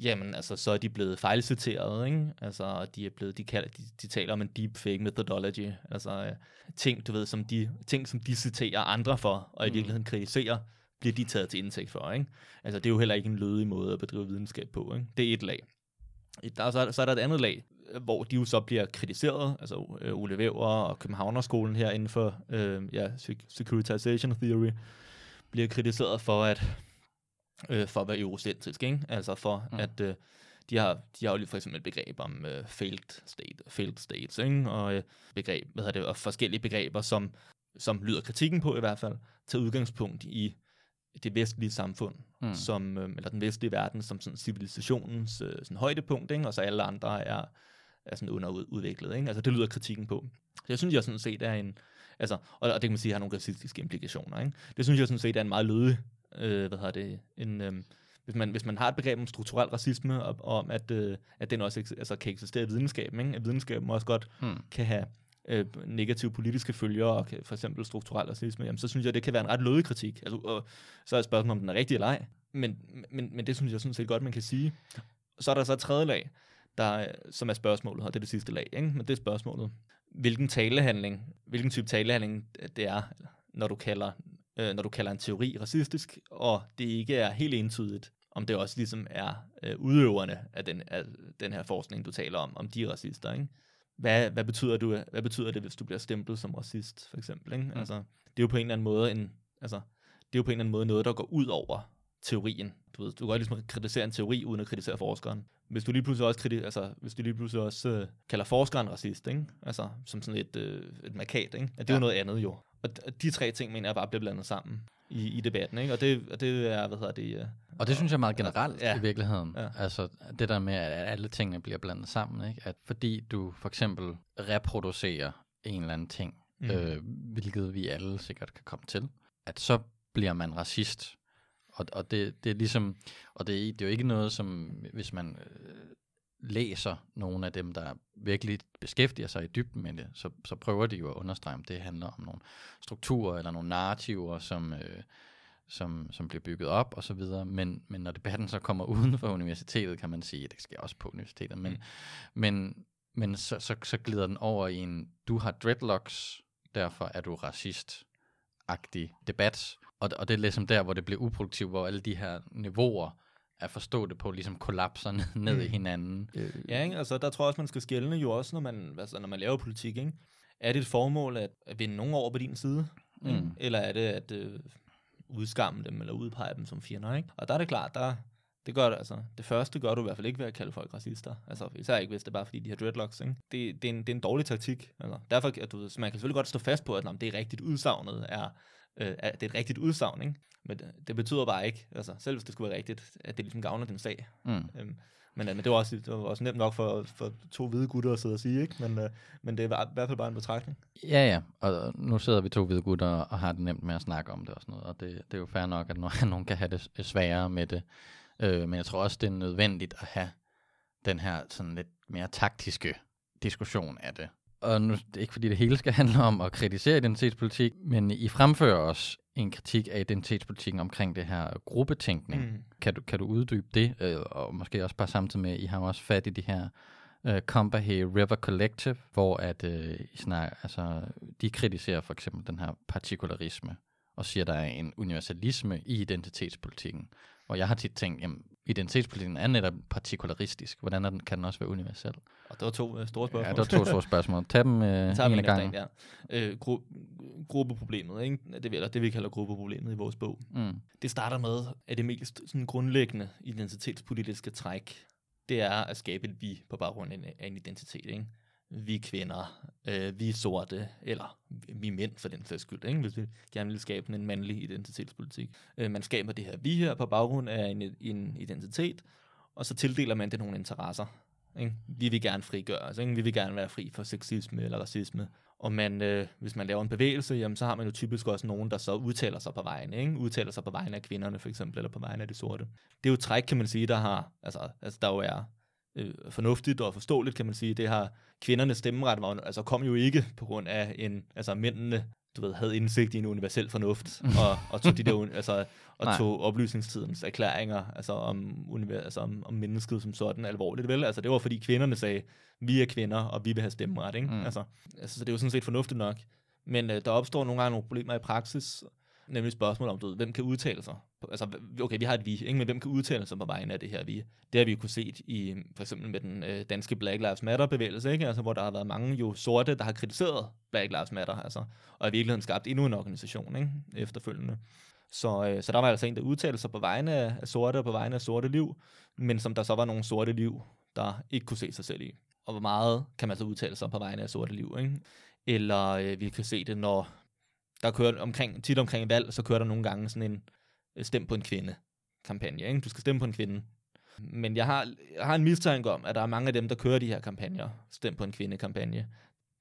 jamen altså, så er de blevet fejlciteret, ikke? Altså, de er blevet, de, kalder, de, de taler om en deepfake methodology, altså øh, ting, du ved, som de, ting, som de citerer andre for, og i Mm. virkeligheden kritiserer, bliver de taget til indtægt for, ikke? Altså, det er jo heller ikke en lødig måde at bedrive videnskab på, ikke? Det er et lag. Der er, så, er- så er der et andet lag, hvor de jo så bliver kritiseret, altså øh, Ole Væver og Københavnerskolen her inden for øh, ja, sec- securitization theory, bliver kritiseret for at øh, for at være eurocentrisk, ikke? Altså for Mm. mm. at øh, de har de har jo lige for eksempel et begreb om øh, failed state, failed states, ikke? Og øh, begreb, hvad hedder det, og forskellige begreber som som lyder kritikken på i hvert fald, tager udgangspunkt i det vestlige samfund, mm, som, øh, eller den vestlige verden, som sådan civilisationens øh, sådan højdepunkt, ikke? og så alle andre er, er sådan underudviklet. Ikke? Altså det lyder kritikken på. Så jeg synes, jeg sådan set er en, altså, og, og det kan man sige har nogle racistiske implikationer. Ikke? Det synes jeg sådan set er en meget lødig, øh, hvad hedder det, en, øh, hvis man, hvis man har et begreb om strukturel racisme, og, og om at, øh, at den også altså, kan eksistere i videnskaben, ikke? at videnskaben også godt mm, kan have øh, negative politiske følger, og for eksempel strukturel racisme, jamen, så synes jeg, det kan være en ret lødig kritik. Altså, og så er spørgsmålet, om den er rigtig eller ej. Men, men, men det synes jeg sådan set godt, man kan sige. Så er der så et tredje lag, der, øh, som er spørgsmålet, og det er det sidste lag, ikke? men det er spørgsmålet. Hvilken talehandling, hvilken type talehandling øh, det er, når du kalder, øh, når du kalder en teori racistisk, og det ikke er helt entydigt, om det også ligesom er øh, udøverne af den, af den her forskning, du taler om, om de er racister, ikke? Hvad, hvad, betyder du, hvad betyder det, hvis du bliver stemplet som racist, for eksempel? Ikke? Mm. Altså, det er jo på en eller anden måde en, altså, det er jo på en eller anden måde noget, der går ud over teorien. Du, ved, du kan godt ligesom kritisere en teori, uden at kritisere forskeren. Hvis du lige pludselig også, kriti- altså, hvis du lige pludselig også øh, kalder forskeren racist, ikke? Altså, som sådan et, øh, et markat, ikke? At det er Ja. jo noget andet jo. Og de tre ting, mener jeg bare bliver blandet sammen i, i debatten, ikke? Og det, og det er, hvad hedder det... Øh, Og det synes jeg er meget generelt Ja. i virkeligheden. Ja. Altså det der med, at alle tingene bliver blandet sammen. Ikke? At fordi du for eksempel reproducerer en eller anden ting, Mm. øh, hvilket vi alle sikkert kan komme til, at så bliver man racist. Og, og det, det er ligesom, og det, er- det er jo ikke noget, som hvis man øh, læser nogle af dem, der virkelig beskæftiger sig i dybden med det, så, så prøver de jo at understrege, om det handler om nogle strukturer eller nogle narrativer, som, øh, som, som bliver bygget op og så videre. Men, men når debatten så kommer *laughs* uden for universitetet, kan man sige, at det sker også på universitetet, men, mm. men, men så, så, så glider den over i en, du har dreadlocks, derfor er du racist-agtig debat. Og, og det er ligesom der, hvor det bliver uproduktivt, hvor alle de her niveauer at forstå det på, ligesom kollapser ned mm. i hinanden. Ja, ikke? altså der tror jeg også, man skal skælne jo også, når man, altså, når man laver politik. Ikke? Er det et formål at, at vinde nogen over på din side? Mm. Eller er det at øh, udskamme dem, eller udpege dem som fjender? Ikke? Og der er det klart, der, det gør det, altså. Det første gør du i hvert fald ikke ved at kalde folk racister. Altså, især ikke, hvis det er bare fordi, de har dreadlocks, ikke? Det, det, er, en, det er en dårlig taktik. Altså. Derfor, at du, man kan selvfølgelig godt stå fast på, at det er rigtigt udsagnet er, øh, at det er et rigtigt udsagn, ikke? Men det, betyder bare ikke, altså selv hvis det skulle være rigtigt, at det ligesom gavner din sag. Mm. Øhm, men, øh, men det var, også, det var også nemt nok for, for to hvide gutter at sidde og sige, ikke? Men, øh, men det er i hvert fald bare en betragtning. Ja, ja, og nu sidder vi to hvide gutter og har det nemt med at snakke om det og sådan noget, og det, det er jo fair nok, at nogen *laughs* kan have det sværere med det. Øh, men jeg tror også, det er nødvendigt at have den her sådan lidt mere taktiske diskussion af det. Og nu, det er ikke fordi det hele skal *laughs* handle om at kritisere identitetspolitik, men I fremfører også en kritik af identitetspolitikken omkring det her gruppetænkning. Mm. Kan, du, kan du uddybe det? Øh, og måske også bare samtidig med, at I har også fat i de her uh, Combahee River Collective, hvor at, uh, I snak, altså, de kritiserer for eksempel den her partikularisme, og siger, at der er en universalisme i identitetspolitikken. Og jeg har tit tænkt, jamen, identitetspolitikken er netop partikularistisk. Hvordan er den, kan den også være universel? Og det var to uh, store spørgsmål. Ja, det var to store spørgsmål. Tag dem uh, en af gangen. Ja. Øh, gru- gruppeproblemet, ikke? Det, eller det vi kalder gruppeproblemet i vores bog. Mm. Det starter med, at det mest sådan, grundlæggende identitetspolitiske træk, det er at skabe et vi på baggrund af en identitet. Ikke? Vi kvinder, øh, vi sorte, eller vi mænd for den sags skyld, ikke? hvis vi gerne vil skabe en mandlig identitetspolitik. Øh, man skaber det her vi her på baggrund af en, en identitet, og så tildeler man det nogle interesser. Ikke? Vi vil gerne frigøre os, ikke? vi vil gerne være fri for sexisme eller racisme. Og man, øh, hvis man laver en bevægelse, jamen, så har man jo typisk også nogen, der så udtaler sig på vegne. Ikke? Udtaler sig på vegne af kvinderne for eksempel, eller på vegne af de sorte. Det er jo træk, kan man sige, der har, altså, altså der jo er øh, fornuftigt og forståeligt, kan man sige. Det har kvindernes stemmeret var, altså kom jo ikke på grund af en, altså mændene, du ved, havde indsigt i en universel fornuft, og, og tog de der, altså, og Nej. tog oplysningstidens erklæringer, altså om, univers, altså om, om mennesket som sådan alvorligt, vel? Altså det var fordi kvinderne sagde, vi er kvinder, og vi vil have stemmeret, ikke? Mm. Altså, altså, så det er jo sådan set fornuftigt nok. Men øh, der opstår nogle gange nogle problemer i praksis, nemlig spørgsmål om, du ved, hvem kan udtale sig? Altså, okay, vi har et vi, ikke? men hvem kan udtale sig på vegne af det her vi? Det har vi jo kunne set i, for eksempel med den øh, danske Black Lives Matter-bevægelse, ikke? Altså, hvor der har været mange jo sorte, der har kritiseret Black Lives Matter, altså, og i virkeligheden skabt endnu en organisation ikke? efterfølgende. Så, øh, så der var altså en, der udtalte sig på vegne af, af sorte og på vegne af sorte liv, men som der så var nogle sorte liv, der ikke kunne se sig selv i. Og hvor meget kan man så udtale sig på vegne af sorte liv, ikke? Eller øh, vi kan se det, når der kører omkring, tit omkring valg, så kører der nogle gange sådan en øh, stem på en kvinde kampagne. Ikke? Du skal stemme på en kvinde. Men jeg har, jeg har en mistanke om, at der er mange af dem, der kører de her kampagner, stem på en kvinde-kampagne,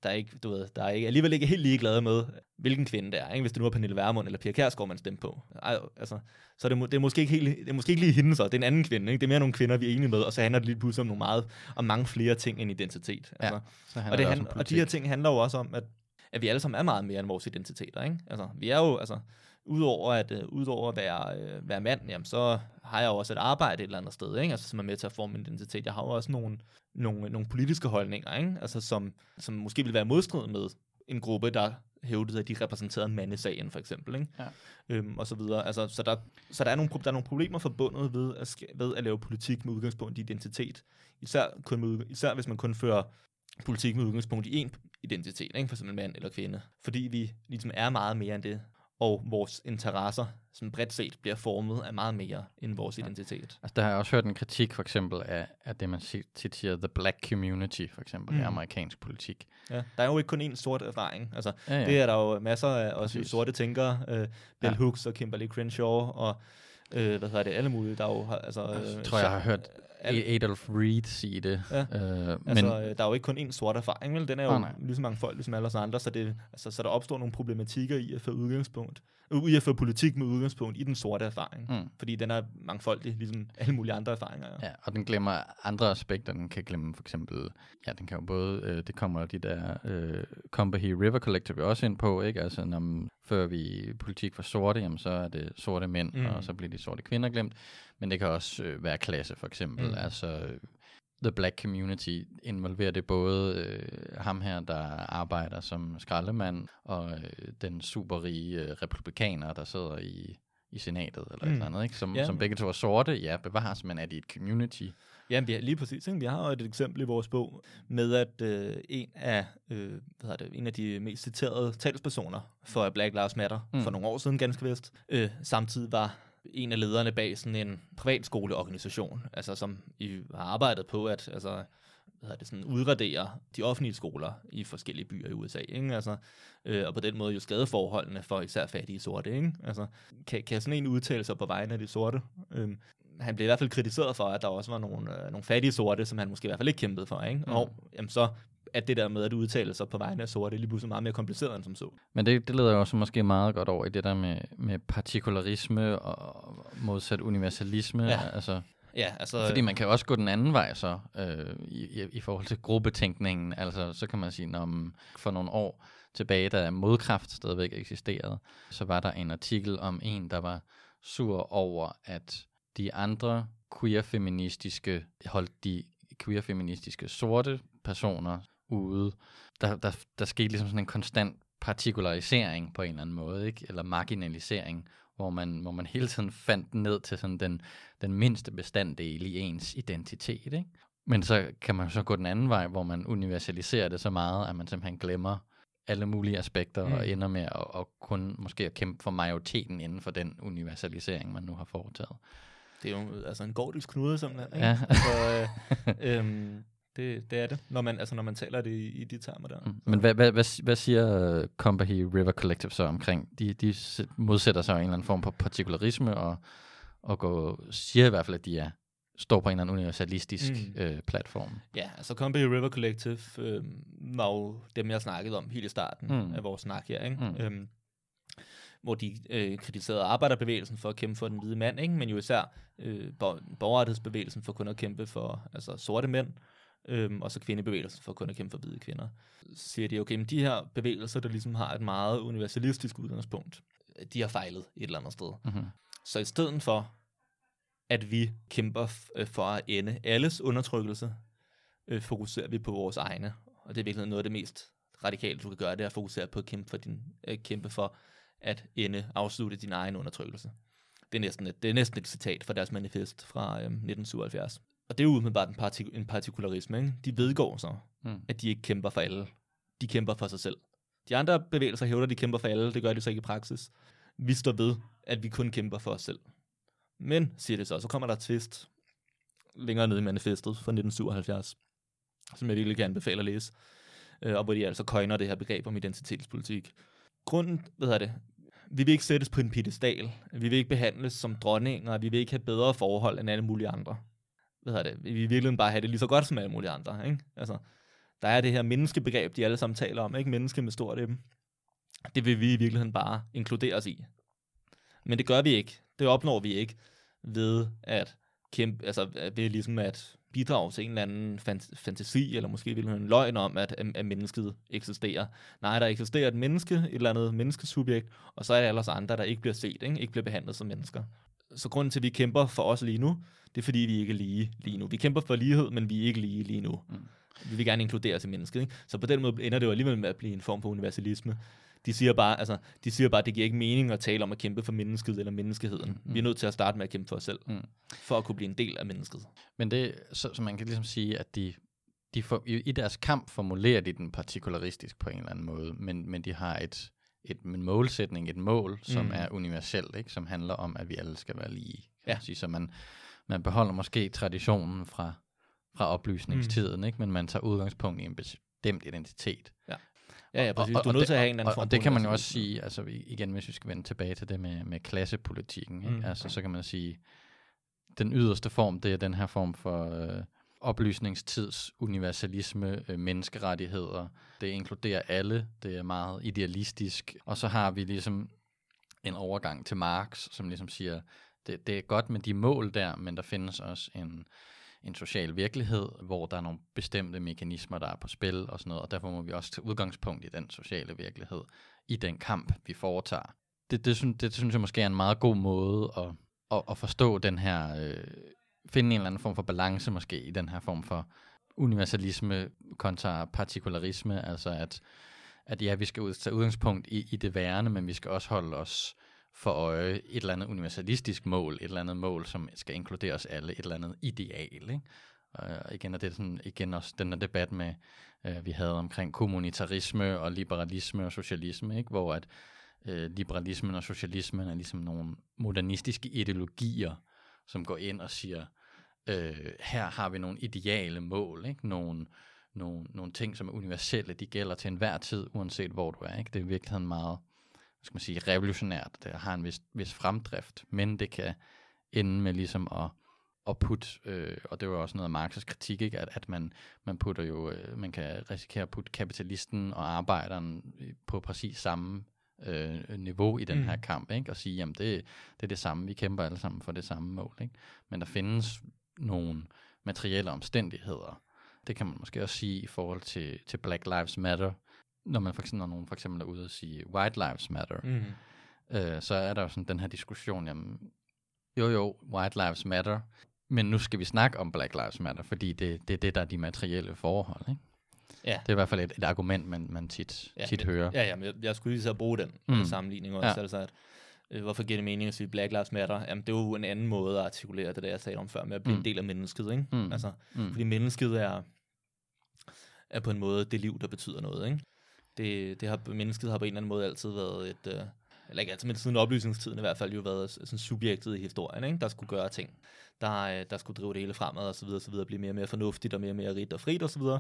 der er ikke, du ved, der er ikke, alligevel ikke helt ligeglade med, hvilken kvinde det er. Ikke? Hvis det nu er Pernille Vermund eller Pia Kærsgaard, man stemmer på. Ej, altså, så det, det, er måske ikke helt, det er måske ikke lige hende så, det er en anden kvinde. Ikke? Det er mere nogle kvinder, vi er enige med, og så handler det lige pludselig om nogle meget, om mange flere ting end identitet. Altså. Ja, og, det hand, og de her ting handler jo også om, at at vi alle sammen er meget mere end vores identiteter. Ikke? Altså, vi er jo, altså, udover at, uh, udover at være, uh, være mand, jamen, så har jeg jo også et arbejde et eller andet sted, ikke? Altså, som er med til at forme min identitet. Jeg har jo også nogle, nogle, nogle politiske holdninger, ikke? Altså, som, som måske vil være modstrid med en gruppe, der hævdede, at de repræsenterede mandesagen, for eksempel, ikke? Ja. Øhm, og så videre. Altså, så der, så der, er nogle, der er nogle problemer forbundet ved at, ved at lave politik med udgangspunkt i identitet. Især, kun med, især hvis man kun fører politik med udgangspunkt i en identitet, ikke? for eksempel mand eller kvinde. Fordi vi ligesom er meget mere end det, og vores interesser, som bredt set, bliver formet af meget mere end vores ja. identitet. Altså, der har jeg også hørt en kritik, for eksempel, af, af det, man tit siger, the black community, for eksempel, mm. i amerikansk politik. Ja, der er jo ikke kun én sort erfaring. Altså, ja, ja. Det er der jo masser af også sorte tænkere, uh, Bell ja. Hooks og Kimberly Crenshaw, og uh, hvad hedder det, alle mulige, der jo har, altså... Jeg tror, jeg har hørt Adolf Reed sige det. Ja. Øh, Altså, men, øh, der er jo ikke kun én sort erfaring, vel? Den er jo Åh, nej. lige så mange folk, ligesom alle os andre, så, det, altså, så der opstår nogle problematikker i at få udgangspunkt, øh, i at få politik med udgangspunkt i den sorte erfaring. Mm. Fordi den er mangfoldig, ligesom alle mulige andre erfaringer. Ja. Ja, og den glemmer andre aspekter. Den kan glemme for eksempel, ja, den kan jo både, øh, det kommer de der øh, Combahee River Collective også ind på, ikke? Altså, når før vi politik for sorte, jamen, så er det sorte mænd, Mm. og så bliver de sorte kvinder glemt. Men det kan også øh, være klasse, for eksempel. Mm. Altså, the black community involverer det både øh, ham her, der arbejder som skraldemand, og øh, den superrige øh, republikaner, der sidder i i senatet, eller mm. Et eller andet, ikke? Som, ja. som begge to er sorte, ja, bevares, men er de et community? Jamen, vi har, lige præcis. Ikke? Vi har jo et eksempel i vores bog med, at øh, en, af, øh, hvad det, en af de mest citerede talspersoner for Black Lives Matter mm. For nogle år siden, ganske vist, øh, samtidig var en af lederne bag sådan en privatskoleorganisation, altså som i har arbejdet på at altså, hvad det, sådan, udradere de offentlige skoler i forskellige byer i USA. Ikke? Altså, øh, og på den måde jo skade forholdene for især fattige sorte. Ikke? Altså, kan, kan sådan en udtale sig på vegne af de sorte? Øhm, han blev i hvert fald kritiseret for, at der også var nogle, øh, nogle fattige sorte, som han måske i hvert fald ikke kæmpede for. Ikke? Mm. Og jamen, så at det der med at udtale sig på vegne af sorte, lige pludselig meget mere kompliceret end som så. Men det, det leder jo også måske meget godt over i det der med, med partikularisme og modsat universalisme. Ja. Altså, Ja, altså... fordi man kan også gå den anden vej så, øh, i, i, forhold til gruppetænkningen. Altså, så kan man sige, når for nogle år tilbage, da modkraft stadigvæk eksisterede, så var der en artikel om en, der var sur over, at de andre queer-feministiske, holdt de queer-feministiske sorte personer ude. Der, der, der skete ligesom sådan en konstant partikularisering på en eller anden måde, ikke? eller marginalisering, hvor man, hvor man hele tiden fandt ned til sådan den, den mindste bestanddel i ens identitet. Ikke? Men så kan man så gå den anden vej, hvor man universaliserer det så meget, at man simpelthen glemmer alle mulige aspekter mm. Og ender med at, at kun måske at kæmpe for majoriteten inden for den universalisering, man nu har foretaget. Det er jo altså en gordisk knude, simpelthen. Ikke? Ja. Altså, øh, *laughs* øhm, det, det er det, når man, altså, når man taler det i, i de termer der. Mm. Men hvad, hvad, hvad, hvad siger uh, Combahee River Collective så omkring? De, de modsætter sig en eller anden form for partikularisme, og, og går, siger i hvert fald, at de er, står på en eller anden universalistisk Mm. øh, platform. Ja, altså Combahee River Collective øh, var jo dem, jeg snakkede om helt i starten. Mm. af vores snak her, ikke? Mm. Øhm, hvor de øh, kritiserede arbejderbevægelsen for at kæmpe for den hvide mand, ikke? men jo især øh, bor- borgerrettighedsbevægelsen for kun at kæmpe for altså, sorte mænd, øhm, og så kvindebevægelsen for kun at kæmpe for hvide kvinder. Så siger de, okay, men de her bevægelser, der ligesom har et meget universalistisk udgangspunkt, de har fejlet et eller andet sted. Mm-hmm. Så i stedet for, at vi kæmper øh, for at ende alles undertrykkelse, øh, fokuserer vi på vores egne. Og det er virkelig noget af det mest radikale, du kan gøre, det er at fokusere på at kæmpe for, din, øh, kæmpe for at ende, afslutte din egen undertrykkelse. Det er næsten et, det er næsten et citat fra deres manifest fra øh, 1977. Og det er jo umiddelbart en, partik- en partikularisme. Ikke? De vedgår så, Mm. at de ikke kæmper for alle. De kæmper for sig selv. De andre bevægelser hævder, at de kæmper for alle. Det gør de så ikke i praksis. Vi står ved, at vi kun kæmper for os selv. Men, siger det så, så kommer der et twist længere nede i manifestet fra 1977, som jeg virkelig kan anbefale at læse, øh, og hvor de altså køjner det her begreb om identitetspolitik. Grunden, hvad hedder det, vi vil ikke sættes på en pedestal, vi vil ikke behandles som dronninger, vi vil ikke have bedre forhold end alle mulige andre. Hvad hedder det, vi vil virkelig bare have det lige så godt som alle mulige andre, ikke? Altså, der er det her menneskebegreb, de alle sammen taler om, ikke? Menneske med stort M. Det vil vi i virkeligheden bare inkludere os i. Men det gør vi ikke. Det opnår vi ikke ved at kæmpe, altså ved ligesom at bidrage til en eller anden fant- fantasi, eller måske vil en løgn om, at, at mennesket eksisterer. Nej, der eksisterer et menneske, et eller andet menneskesubjekt, og så er det alle os andre, der ikke bliver set, ikke, ikke bliver behandlet som mennesker. Så grunden til, at vi kæmper for os lige nu, det er fordi, vi ikke er lige lige nu. Vi kæmper for lighed, men vi er ikke lige lige nu. Mm. Vi vil gerne inkludere til mennesket. Ikke? Så på den måde ender det jo alligevel med at blive en form for universalisme. De siger bare, altså, de siger bare, at det giver ikke mening at tale om at kæmpe for mennesket eller menneskeheden. Mm. Vi er nødt til at starte med at kæmpe for os selv, Mm. for at kunne blive en del af mennesket. Men det, så, så man kan ligesom sige, at de, de for, i, i deres kamp formulerer de den partikularistisk på en eller anden måde, men, men de har et, et, en målsætning, et mål, som Mm. er universelt, ikke? som handler om, at vi alle skal være lige. Ja. Sige. Så man, man beholder måske traditionen fra, fra oplysningstiden, mm. ikke? men man tager udgangspunkt i en bestemt identitet. Ja, ja, præcis. Og- Du er nødt det- til at have en eller anden form og det kan man jo også sige, altså igen, hvis vi skal vende tilbage til det med, med klassepolitikken, ikke? Mm. Altså, så kan man sige, den yderste form, det er den her form for øh, oplysningstids universalisme, øh, menneskerettigheder. Det inkluderer alle, det er meget idealistisk. Og så har vi ligesom en overgang til Marx, som ligesom siger, det, det er godt med de mål der, men der findes også en, en social virkelighed, hvor der er nogle bestemte mekanismer, der er på spil og sådan noget, og derfor må vi også tage udgangspunkt i den sociale virkelighed, i den kamp, vi foretager. Det, det, synes, det synes jeg måske er en meget god måde at, at, at forstå den her, øh, finde en eller anden form for balance måske i den her form for universalisme kontra partikularisme, altså at, at ja, vi skal tage udgangspunkt i, i det værende, men vi skal også holde os for øje et eller andet universalistisk mål, et eller andet mål, som skal inkludere os alle, et eller andet ideal. Ikke? Øh, og igen er det sådan, igen også den der debat med, øh, vi havde omkring kommunitarisme og liberalisme og socialisme, ikke? hvor at øh, liberalismen og socialismen er ligesom nogle modernistiske ideologier, som går ind og siger, øh, her har vi nogle ideale mål, ikke? Nogle, nogle, nogle ting, som er universelle, de gælder til enhver tid, uanset hvor du er. Ikke? Det er i virkeligheden meget skal man sige, revolutionært. Det har en vis, vis fremdrift, men det kan ende med ligesom at, at putte, øh, og det var også noget af Marx's kritik, ikke? At, at man, man putter jo, øh, man kan risikere at putte kapitalisten og arbejderen på præcis samme øh, niveau i den mm. her kamp, ikke? og sige, jamen det, det er det samme, vi kæmper alle sammen for det samme mål. Ikke? Men der findes nogle materielle omstændigheder, det kan man måske også sige i forhold til, til Black Lives Matter, når man for eksempel, når nogen for eksempel er ude og sige, White Lives Matter, mm. øh, så er der jo sådan den her diskussion, jamen, jo jo, White Lives Matter, men nu skal vi snakke om Black Lives Matter, fordi det, det er det, der er de materielle forhold, ikke? Ja. Det er i hvert fald et, et argument, man, man tit, ja, tit hører. Ja, ja, men jeg, jeg skulle lige så bruge den mm. sammenligning også, ja. altså at, øh, hvorfor giver det mening at sige Black Lives Matter? Jamen, det er jo en anden måde at artikulere det, der jeg sagde om før, med at blive mm. en del af mennesket, ikke? Mm. Altså, mm. fordi mennesket er, er på en måde det liv, der betyder noget, ikke? Det, det har, mennesket har på en eller anden måde altid været et, øh, eller ikke altid, men siden oplysningstiden i hvert fald, jo været sådan subjektet i historien, ikke? der skulle gøre ting, der, øh, der skulle drive det hele fremad og så videre, og så videre, blive mere og mere fornuftigt og mere og mere rigt og frit og så videre.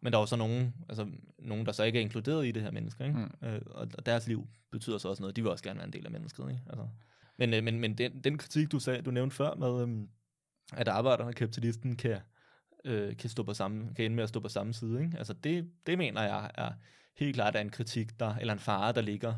Men der er også nogen, altså nogen, der så ikke er inkluderet i det her menneske, ikke? Mm. Øh, og deres liv betyder så også noget. De vil også gerne være en del af mennesket, ikke? Altså. Men, øh, men, men den, den kritik, du sagde, du nævnte før med, øh, at arbejderne og kapitalisten kan, øh, kan, stå på samme, kan ende med at stå på samme side, ikke? Altså det, det mener jeg er helt klart er en kritik, der, eller en fare, der ligger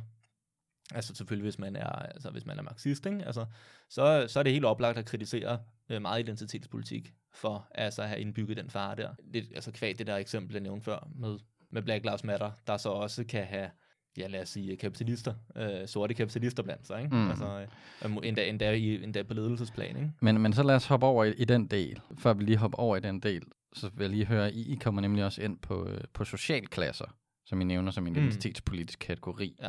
Altså selvfølgelig, hvis man er, altså, hvis man er marxist, ikke? Altså, så, så er det helt oplagt at kritisere øh, meget identitetspolitik for altså, at have indbygget den fare der. Det, altså kvæg det der eksempel, jeg nævnte før med, med Black Lives Matter, der så også kan have, ja lad os sige, kapitalister, øh, sorte kapitalister blandt sig, ikke? Mm. Altså, øh, endda, endda, i, endda på ledelsesplan, ikke? Men, men så lad os hoppe over i, i den del, før vi lige hopper over i den del, så vil jeg lige høre, I, I kommer nemlig også ind på, øh, på socialklasser som I nævner som en mm. identitetspolitisk kategori. Ja.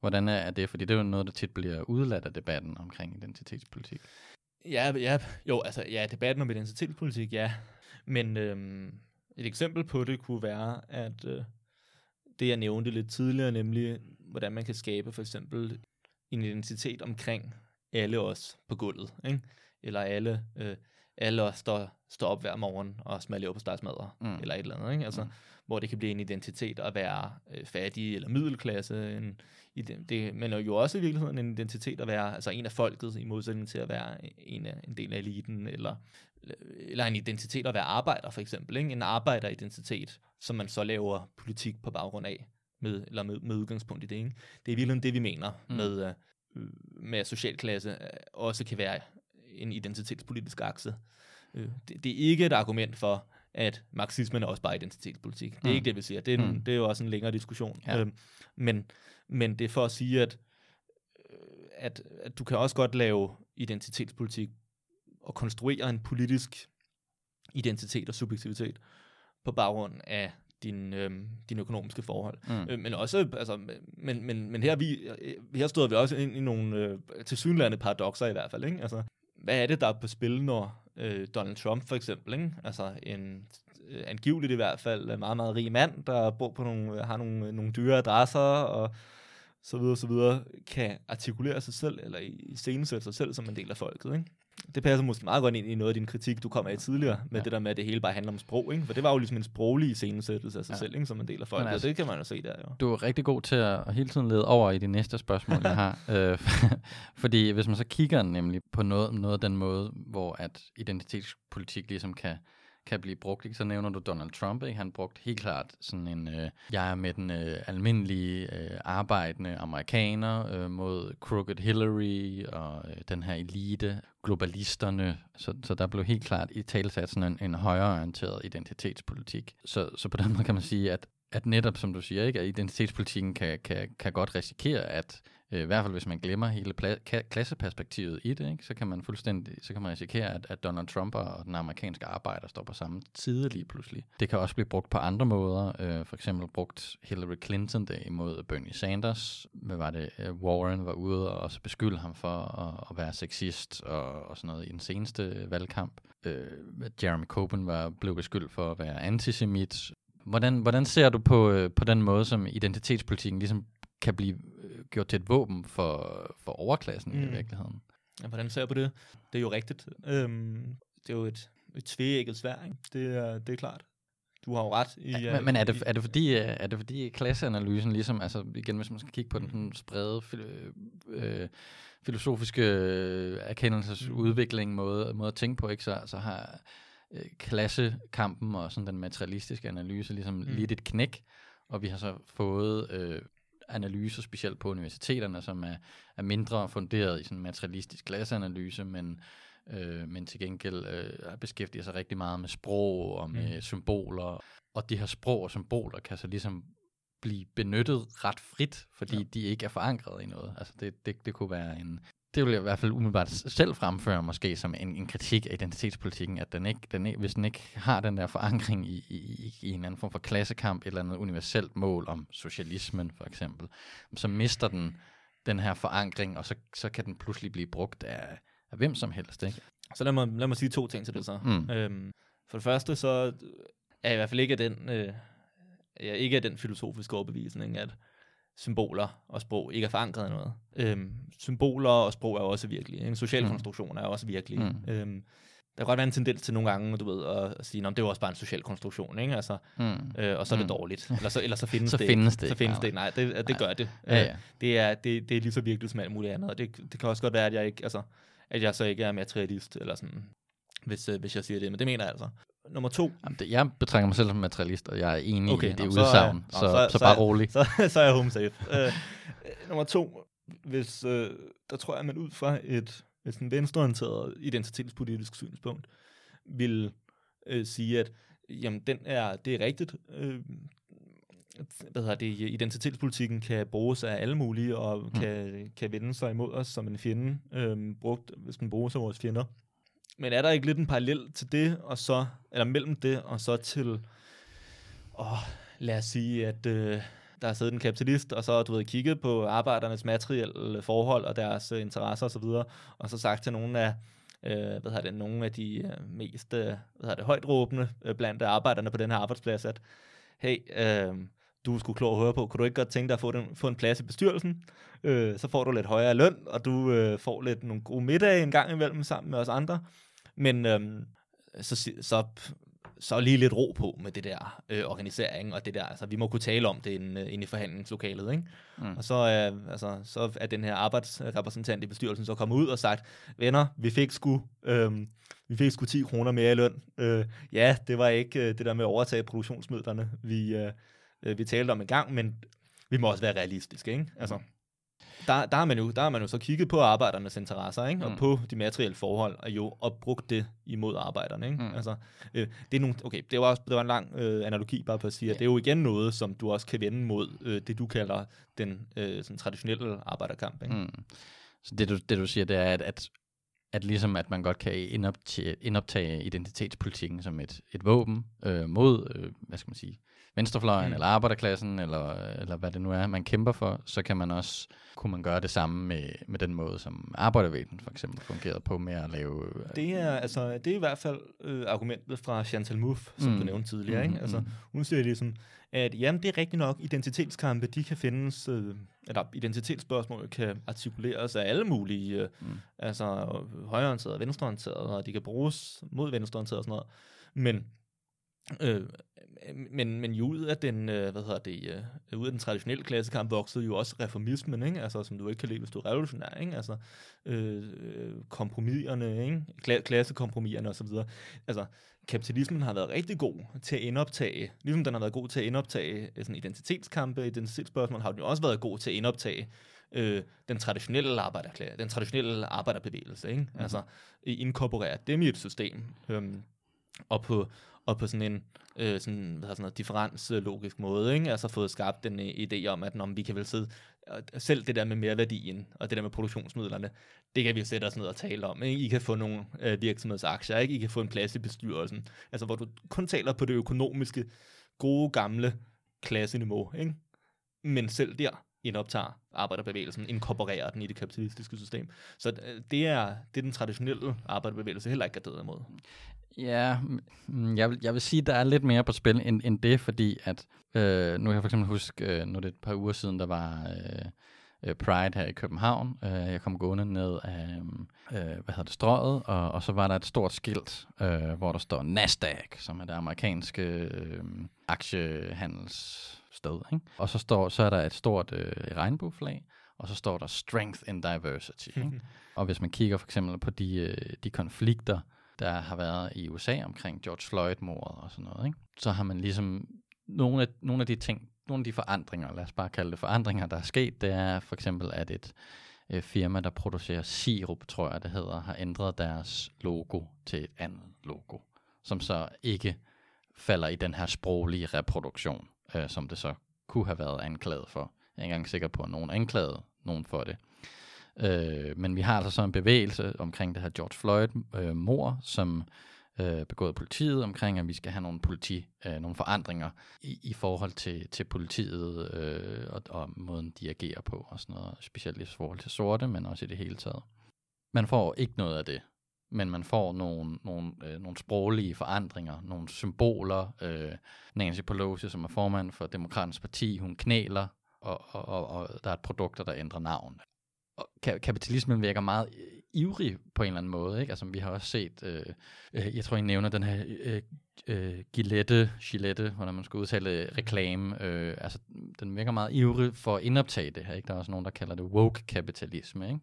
Hvordan er det? Fordi det er jo noget, der tit bliver udladt af debatten omkring identitetspolitik. Ja, ja, jo, altså, ja, debatten om identitetspolitik, ja. Men øhm, et eksempel på det kunne være, at øh, det, jeg nævnte lidt tidligere, nemlig, hvordan man kan skabe for eksempel en identitet omkring alle os på gulvet, ikke? eller alle, øh, alle os, der står op hver morgen og smager på statsmadder, mm. eller et eller andet. Ikke? Altså, mm hvor det kan blive en identitet at være øh, fattig eller middelklasse, en, det, men jo også i virkeligheden en identitet at være altså en af folket, i modsætning til at være en, af, en del af eliten, eller, eller en identitet at være arbejder for eksempel, ikke? en arbejderidentitet, som man så laver politik på baggrund af, med, eller med, med udgangspunkt i det. Ikke? Det er i virkeligheden det, vi mener mm. med, øh, med at socialklasse øh, også kan være en identitetspolitisk akse. Øh, det, det er ikke et argument for, at marxismen er også bare identitetspolitik. Det er mm. ikke det, vi siger. Det er, en, mm. det er jo også en længere diskussion. Ja. Øhm, men, men det er for at sige, at, øh, at, at du kan også godt lave identitetspolitik og konstruere en politisk identitet og subjektivitet på baggrund af din, øhm, din økonomiske forhold. Mm. Øh, men også, altså, men, men, men her, vi, her stod vi også ind i nogle øh, tilsyneladende paradoxer i hvert fald. Ikke? Altså, hvad er det, der er på spil, når øh, Donald Trump for eksempel, ikke? altså en øh, angiveligt i hvert fald øh, meget, meget rig mand, der bor på nogle, øh, har nogle, øh, nogle dyre adresser og så videre, så videre, kan artikulere sig selv, eller i scenesætte sig selv som en del af folket. Ikke? Det passer måske meget godt ind i noget af din kritik, du kom af tidligere, med ja. det der med, at det hele bare handler om sprog, ikke? For det var jo ligesom en sproglig iscenesættelse af sig ja. selv, ikke? Som en del af folket, altså, og det kan man jo se der jo. Du er rigtig god til at hele tiden lede over i de næste spørgsmål, jeg har. *laughs* Øh, *laughs* fordi hvis man så kigger nemlig på noget, noget af den måde, hvor at identitetspolitik ligesom kan kan blive brugt. Ikke? Så nævner du Donald Trump, ikke? han brugte helt klart sådan en, øh, jeg er med den øh, almindelige øh, arbejdende amerikaner øh, mod Crooked Hillary og øh, den her elite, globalisterne. Så, så der blev helt klart i talsat sådan en, en højreorienteret identitetspolitik. Så, så på den måde kan man sige, at at netop, som du siger, ikke, at identitetspolitikken kan, kan, kan godt risikere, at Øh, i hvert fald hvis man glemmer hele pla- klasseperspektivet i det, ikke, så kan man fuldstændig, så kan man risikere, at, at Donald Trump og den amerikanske arbejder står på samme side lige pludselig. Det kan også blive brugt på andre måder, øh, for eksempel brugt Hillary Clinton det imod Bernie Sanders, hvad var det, øh, Warren var ude og også beskylde ham for at, at være sexist og, og sådan noget i den seneste valgkamp. Øh, Jeremy Corbyn var blev beskyldt for at være antisemit, Hvordan, hvordan ser du på, øh, på den måde, som identitetspolitikken ligesom kan blive gjort til et våben for, for overklassen mm. i virkeligheden? Ja, hvordan ser jeg på det? Det er jo rigtigt. Øhm, det er jo et, et tvægget svær, ikke? Det, er, det er klart. Du har jo ret. I, ja, men, men er, det, er, det fordi, øh, er det fordi klasseanalysen ligesom, altså igen, hvis man skal kigge på den sådan sprede øh, filosofiske erkendelsesudvikling, måde, måde at tænke på, ikke, så, så har øh, klassekampen og sådan den materialistiske analyse ligesom mm. lidt et knæk, og vi har så fået øh, analyser, specielt på universiteterne, som er, er mindre funderet i sådan materialistisk klasseanalyse, men, øh, men til gengæld øh, beskæftiger sig rigtig meget med sprog og med mm. symboler. Og de her sprog og symboler kan så ligesom blive benyttet ret frit, fordi ja. de ikke er forankret i noget. Altså det, det, det kunne være en, det vil jeg i hvert fald umiddelbart selv fremføre måske som en, en kritik af identitetspolitikken, at den ikke, den ikke, hvis den ikke har den der forankring i, i, i en anden form for klassekamp, et eller andet universelt mål om socialismen for eksempel, så mister den den her forankring, og så, så kan den pludselig blive brugt af, af hvem som helst. Ikke? Så lad mig, lad mig sige to ting til det så. Mm. Øhm, for det første, så er jeg i hvert fald ikke af den, øh, jeg ikke af den filosofiske overbevisning, at symboler og sprog ikke er forankret i noget. Øhm, symboler og sprog er også virkelige. En social mm. konstruktion er også virkelig. Mm. Øhm, der kan godt være en tendens til nogle gange, du ved, at sige, at det er også bare en social konstruktion, ikke? Altså, mm. øh, og så er det mm. dårligt. Eller så, eller så *laughs* findes så det findes ikke. det Så findes det. Nej, det, det gør det. Ja, ja. Øh, det, er, det, det er lige så virkelig som alt muligt andet. Og det, det kan også godt være, at jeg ikke, altså, at jeg så ikke er materialist, eller sådan, hvis, øh, hvis jeg siger det. Men det mener jeg altså. Nummer to. Jamen det, jeg betragter mig selv som materialist, og jeg er enig okay, i det udsagn, så, så, så, så, så bare rolig. Så, *laughs* så, er jeg home safe. uh, nummer to, hvis, uh, der tror jeg, at man ud fra et, et en venstreorienteret identitetspolitisk synspunkt, vil uh, sige, at jamen, den er, det er rigtigt. Uh, hvad hedder det, identitetspolitikken kan bruges af alle mulige, og mm. kan, kan vende sig imod os som en fjende, øh, brugt, hvis man bruger sig vores fjender. Men er der ikke lidt en parallel til det, og så, eller mellem det, og så til, åh, lad os sige, at øh, der har siddet en kapitalist, og så du ved, kigget på arbejdernes materielle forhold og deres øh, interesser osv., og, og så sagt til nogle af, øh, hvad hedder det, nogle af de øh, mest øh, hvad hedder det, højt råbende øh, blandt arbejderne på den her arbejdsplads, at hey, øh, du er sgu klog at høre på, kunne du ikke godt tænke dig at få, den, få en plads i bestyrelsen? Øh, så får du lidt højere løn, og du øh, får lidt nogle gode middage en gang imellem sammen med os andre. Men øhm, så, så, så lige lidt ro på med det der øh, organisering, og det der, altså vi må kunne tale om det inde, inde i forhandlingslokalet, ikke? Mm. Og så, øh, altså, så er den her arbejdsrepræsentant i bestyrelsen så kommet ud og sagt, venner, vi fik sgu, øh, vi fik sgu 10 kroner mere i løn. Øh, ja, det var ikke øh, det der med at overtage produktionsmidlerne, vi, øh, vi talte om en gang, men vi må også være realistiske, ikke? Altså, der, der, har man jo, der har man jo så kigget på arbejdernes interesser, ikke? Mm. og på de materielle forhold, og jo og brugt det imod arbejderne. Ikke? Mm. Altså, øh, det er nogle, okay, det var også det var en lang øh, analogi bare på at sige, at det er jo igen noget, som du også kan vende mod øh, det, du kalder den øh, sådan traditionelle arbejderkamp. Ikke? Mm. Så det du, det, du siger, det er, at, at at ligesom at man godt kan indoptage, indoptage identitetspolitikken som et, et våben øh, mod, øh, hvad skal man sige, venstrefløjen, Mm. mm. eller arbejderklassen, eller, eller hvad det nu er, man kæmper for, så kan man også, kunne man gøre det samme med, med den måde, som arbejdervægelsen for eksempel fungerede på med at lave... øh, Det er, altså, det er i hvert fald øh, argumentet fra Chantal Mouffe, som Mm. du nævnte tidligere. Ikke? Mhm, Altså, mhm. hun siger ligesom, at jamen, det er rigtigt nok, identitetskampe, de kan findes, øh, eller identitetsspørgsmål kan artikuleres af alle mulige, øh, Mm. altså højreorienterede og venstreorienterede, og de kan bruges mod venstreorienterede og sådan noget. Men, øh, men, men jo ud af den, øh, hvad hedder det, øh, ud af den traditionelle klassekamp voksede jo også reformismen, ikke? Altså, som du ikke kan lide, hvis du er revolutionær, ikke? Altså, øh, øh, kompromiserne, ikke? Kla- klassekompromiserne osv. Altså, kapitalismen har været rigtig god til at indoptage, ligesom den har været god til at indoptage øh, sådan identitetskampe, identitetsspørgsmål, har den jo også været god til at indoptage øh, den traditionelle arbejderklasse, den traditionelle arbejderbevægelse, ikke? Mm. Altså, inkorporere dem i et system, øhm, og på og på sådan en øh, sådan, hvad sådan noget, differenslogisk måde, ikke? altså fået skabt den øh, idé om, at når vi kan vel sidde, og selv det der med merværdien, og det der med produktionsmidlerne, det kan vi sætte os ned og tale om. Ikke? I kan få nogle øh, virksomhedsaktier, ikke? I kan få en plads i bestyrelsen, altså hvor du kun taler på det økonomiske, gode, gamle klasseniveau, ikke? men selv der indoptager arbejderbevægelsen, inkorporerer den i det kapitalistiske system. Så øh, det er, det er den traditionelle arbejderbevægelse heller ikke garderet imod. Ja, mm, jeg vil, jeg vil sige, at der er lidt mere på spil end, end det, fordi at, øh, nu kan jeg for eksempel huske, øh, nu er det et par uger siden, der var øh, øh Pride her i København. Øh, jeg kom gående ned af, øh, øh, hvad hedder det, strøget, og, og så var der et stort skilt, øh, hvor der står Nasdaq, som er det amerikanske øh, aktiehandelssted. Ikke? Og så, står, så er der et stort øh, regnbueflag, og så står der Strength in Diversity. Ikke? *laughs* Og hvis man kigger for eksempel på de, øh, de konflikter, der har været i USA omkring George Floyd-mordet og sådan noget, ikke? så har man ligesom nogle af, nogle af de ting, nogle af de forandringer, lad os bare kalde det forandringer, der er sket, det er for eksempel, at et øh, firma, der producerer sirup, tror jeg det hedder, har ændret deres logo til et andet logo, som så ikke falder i den her sproglige reproduktion, øh, som det så kunne have været anklaget for. Jeg er ikke engang sikker på, at nogen anklagede nogen for det. Øh, men vi har altså så en bevægelse omkring det her George Floyd-mor, øh, som øh, begået politiet omkring, at vi skal have nogle politi, øh, nogle forandringer i, i forhold til, til politiet øh, og, og måden, de agerer på og sådan noget, specielt i forhold til sorte, men også i det hele taget. Man får ikke noget af det, men man får nogle, nogle, øh, nogle sproglige forandringer, nogle symboler. Øh, Nancy Pelosi, som er formand for Demokraternes Parti, hun knæler, og, og, og, og der er produkter, der ændrer navn og ka- kapitalismen virker meget øh, ivrig på en eller anden måde. Ikke? Altså, vi har også set, øh, øh, jeg tror, I nævner den her øh, øh, Gillette, Gillette, hvordan man skal udtale øh, reklame. Øh, altså, den virker meget ivrig for at indoptage det her. Ikke? Der er også nogen, der kalder det woke-kapitalisme. Ikke?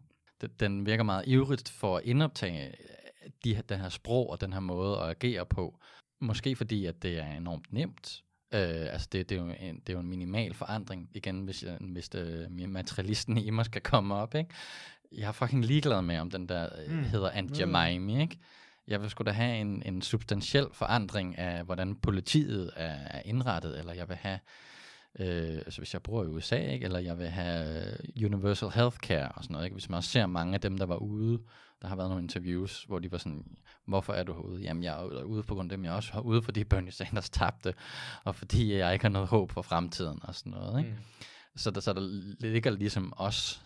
Den, virker meget ivrigt for at indoptage øh, de, den her sprog og den her måde at agere på. Måske fordi, at det er enormt nemt. Øh, altså det, det, er jo en, det er jo en minimal forandring, igen, hvis, jeg, hvis det, materialisten i mig skal komme op, ikke? Jeg er fucking ligeglad med, om den der mm. Mm. hedder Aunt Jemime, ikke? Jeg vil sgu da have en, en substantiel forandring af, hvordan politiet er, er indrettet, eller jeg vil have, øh, altså hvis jeg bor i USA, ikke? eller jeg vil have øh, universal healthcare og sådan noget, ikke? Hvis man også ser mange af dem, der var ude, der har været nogle interviews, hvor de var sådan, hvorfor er du herude? Jamen, jeg er ude på grund af dem, jeg er også ude, fordi Bernie Sanders tabte, og fordi jeg ikke har noget håb for fremtiden og sådan noget. Ikke? Mm. Så, der, så der ligger ligesom os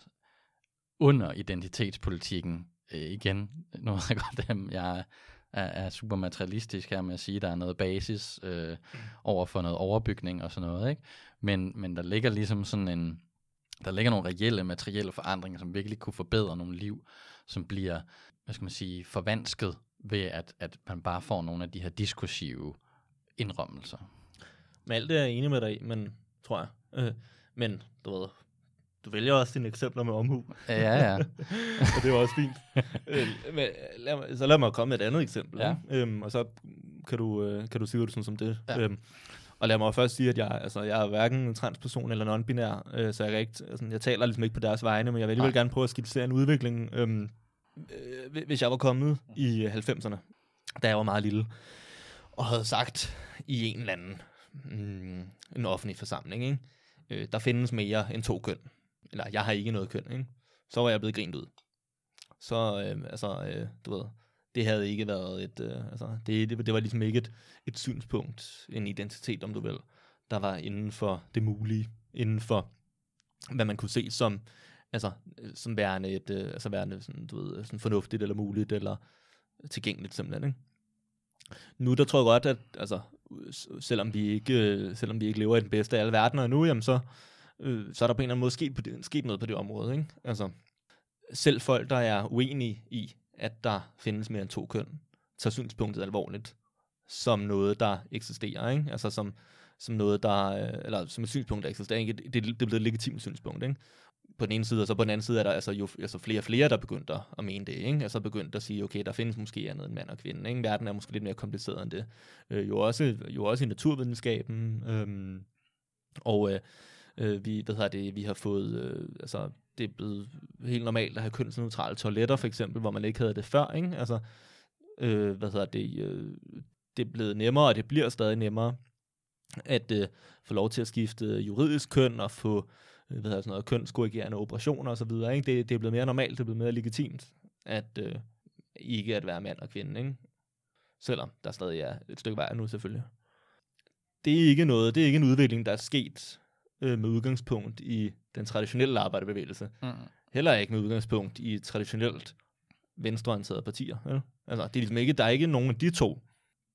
under identitetspolitikken øh, igen. Nu ved jeg godt, *laughs* at jeg er, er super materialistisk her med at sige, at der er noget basis øh, over for noget overbygning og sådan noget. Ikke? Men, men der ligger ligesom sådan en, der ligger nogle reelle materielle forandringer, som virkelig kunne forbedre nogle liv, som bliver, hvad skal man sige, forvansket ved, at, at man bare får nogle af de her diskursive indrømmelser. Men alt det er jeg enig med dig i, men, tror jeg. Øh, men, du ved, du vælger også dine eksempler med omhu. Ja, ja. *laughs* og det var også fint. øh, men, lad mig, så lad mig komme med et andet eksempel. Ja. ikke? Øhm, og så kan du, øh, kan du sige det sådan som det. Ja. Øhm, og lad mig først sige, at jeg, altså, jeg er hverken en transperson eller non-binær, øh, så jeg, er ikke, altså, jeg taler ligesom ikke på deres vegne, men jeg vil alligevel Nej. gerne prøve at skitsere en udvikling. Øhm, øh, hvis jeg var kommet i 90'erne, da jeg var meget lille, og havde sagt i en eller anden mm, en offentlig forsamling, ikke? Øh, der findes mere end to køn. Eller jeg har ikke noget køn, ikke? Så var jeg blevet grint ud. Så, øh, altså, øh, du ved, det havde ikke været et, øh, altså, det, det, det var ligesom ikke et, et synspunkt, en identitet, om du vil, der var inden for det mulige, inden for hvad man kunne se som, altså, øh, som værende, et, øh, altså værende sådan, du ved, sådan fornuftigt eller muligt eller tilgængeligt simpelthen. Ikke? Nu der tror jeg godt, at altså, selvom, vi ikke, øh, selvom vi ikke lever i den bedste af alle verdener nu, jamen så, øh, så er der på en eller anden måde sket, på det, sket noget på det område. Ikke? Altså, selv folk, der er uenige i, at der findes mere end to køn, tager synspunktet alvorligt som noget, der eksisterer. Ikke? Altså som, som noget, der, øh, eller som et synspunkt, der eksisterer. Ikke? Det, det, det er blevet et legitimt synspunkt. Ikke? På den ene side, og så på den anden side er der altså, jo altså flere og flere, der begyndte at mene det. Ikke? Altså begyndt at sige, okay, der findes måske andet end mand og kvinde. Ikke? Verden er måske lidt mere kompliceret end det. Øh, jo, også, jo også i naturvidenskaben. Øh, og øh, øh, vi, hvad hedder det, vi har fået, øh, altså det er blevet helt normalt at have kønsneutrale toiletter, for eksempel, hvor man ikke havde det før, ikke? Altså, øh, hvad hedder det, øh, det er blevet nemmere, og det bliver stadig nemmere, at øh, få lov til at skifte juridisk køn, og få, øh, hvad hedder sådan noget, kønskorrigerende operationer osv., ikke? Det, det er blevet mere normalt, det er blevet mere legitimt, at øh, ikke at være mand og kvinde, ikke? Selvom der stadig er et stykke vej nu, selvfølgelig. Det er ikke noget, det er ikke en udvikling, der er sket øh, med udgangspunkt i den traditionelle arbejderbevægelse. Mm. Heller ikke med udgangspunkt i traditionelt venstreorienterede partier. Ja? Altså, det er ligesom ikke, der er ikke nogen af de to,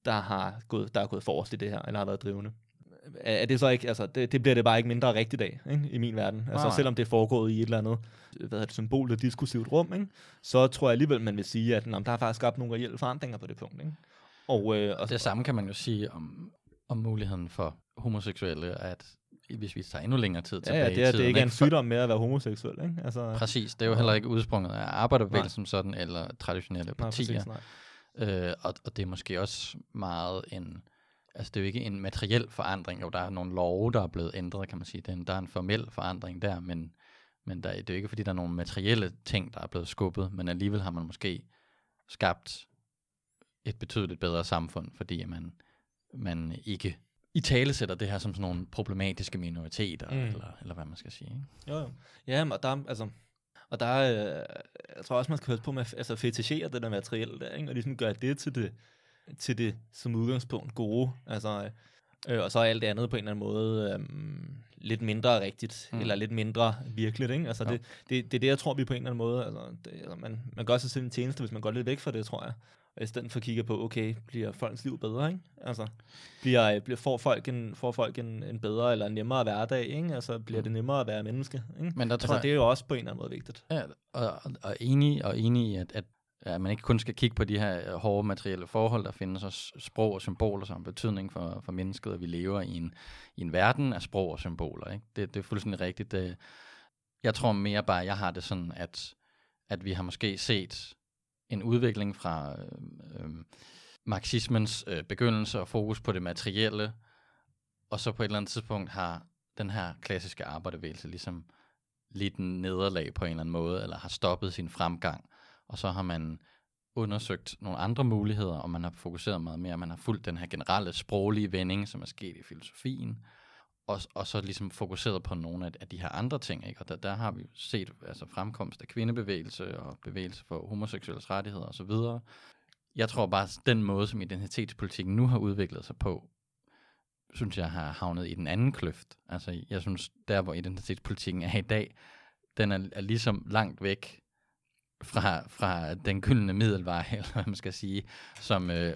der har gået, der er gået forrest i det her, eller har været drivende. Er, er det så ikke, altså, det, det bliver det bare ikke mindre rigtigt af, ikke, i min verden. Altså, Nej. selvom det er foregået i et eller andet, hvad er det, symbol og diskursivt rum, ikke, så tror jeg alligevel, man vil sige, at jamen, der har faktisk skabt nogle reelle forandringer på det punkt. Ikke? Og, øh, og det samme kan man jo sige om, om muligheden for homoseksuelle, at hvis vi tager endnu længere tid tilbage ja, ja, det er, tiden, det er ikke, ikke en sygdom med at være homoseksuel. Ikke? Altså, præcis, det er jo heller ikke udsprunget af arbejderbevægelsen sådan, eller traditionelle partier. Nej, præcis, nej. Øh, og, og det er måske også meget en, altså det er jo ikke en materiel forandring, jo der er nogle love, der er blevet ændret, kan man sige. Den, der er en formel forandring der, men, men der, det er jo ikke fordi, der er nogle materielle ting, der er blevet skubbet, men alligevel har man måske skabt et betydeligt bedre samfund, fordi man, man ikke i tale sætter det her som sådan nogle problematiske minoriteter, mm. eller, eller hvad man skal sige. Ikke? Jo, jo. Ja, og der, altså, og der øh, jeg tror også, man skal høre på med altså, fetishere det der materielle der, ikke? og ligesom gøre det til det, til det som udgangspunkt gode. Altså, øh, og så er alt det andet på en eller anden måde øh, lidt mindre rigtigt, mm. eller lidt mindre virkeligt. Ikke? Altså, det, det, det er det, jeg tror, vi på en eller anden måde, altså, det, altså man, man gør sig selv en tjeneste, hvis man går lidt væk fra det, tror jeg og i stedet for at kigge på, okay, bliver folks liv bedre, ikke? Altså, bliver, bliver, får folk, en, får folk en, en bedre eller en nemmere hverdag, ikke? Altså, bliver mm. det nemmere at være menneske, ikke? Men der altså, tror jeg, det er jo også på en eller anden måde vigtigt. Ja, og, og, og enig, og enig i, at, at ja, man ikke kun skal kigge på de her hårde materielle forhold, der findes også sprog og symboler som betydning for, for mennesket, at vi lever i en, i en verden af sprog og symboler, ikke? Det, det er fuldstændig rigtigt. Det, jeg tror mere bare, jeg har det sådan, at, at vi har måske set en udvikling fra øh, øh, marxismens øh, begyndelse og fokus på det materielle, og så på et eller andet tidspunkt har den her klassiske arbejderbevægelse ligesom lidt en nederlag på en eller anden måde, eller har stoppet sin fremgang, og så har man undersøgt nogle andre muligheder, og man har fokuseret meget mere, man har fulgt den her generelle sproglige vending, som er sket i filosofien, og, og så ligesom fokuseret på nogle af, af de her andre ting. Ikke? Og der, der har vi set altså fremkomst af kvindebevægelse og bevægelse for homoseksuelles rettigheder osv. Jeg tror bare, at den måde, som identitetspolitikken nu har udviklet sig på, synes jeg har havnet i den anden kløft. Altså jeg synes, der hvor identitetspolitikken er i dag, den er, er ligesom langt væk fra, fra den gyldne middelvej, *laughs* eller hvad man skal sige, som øh,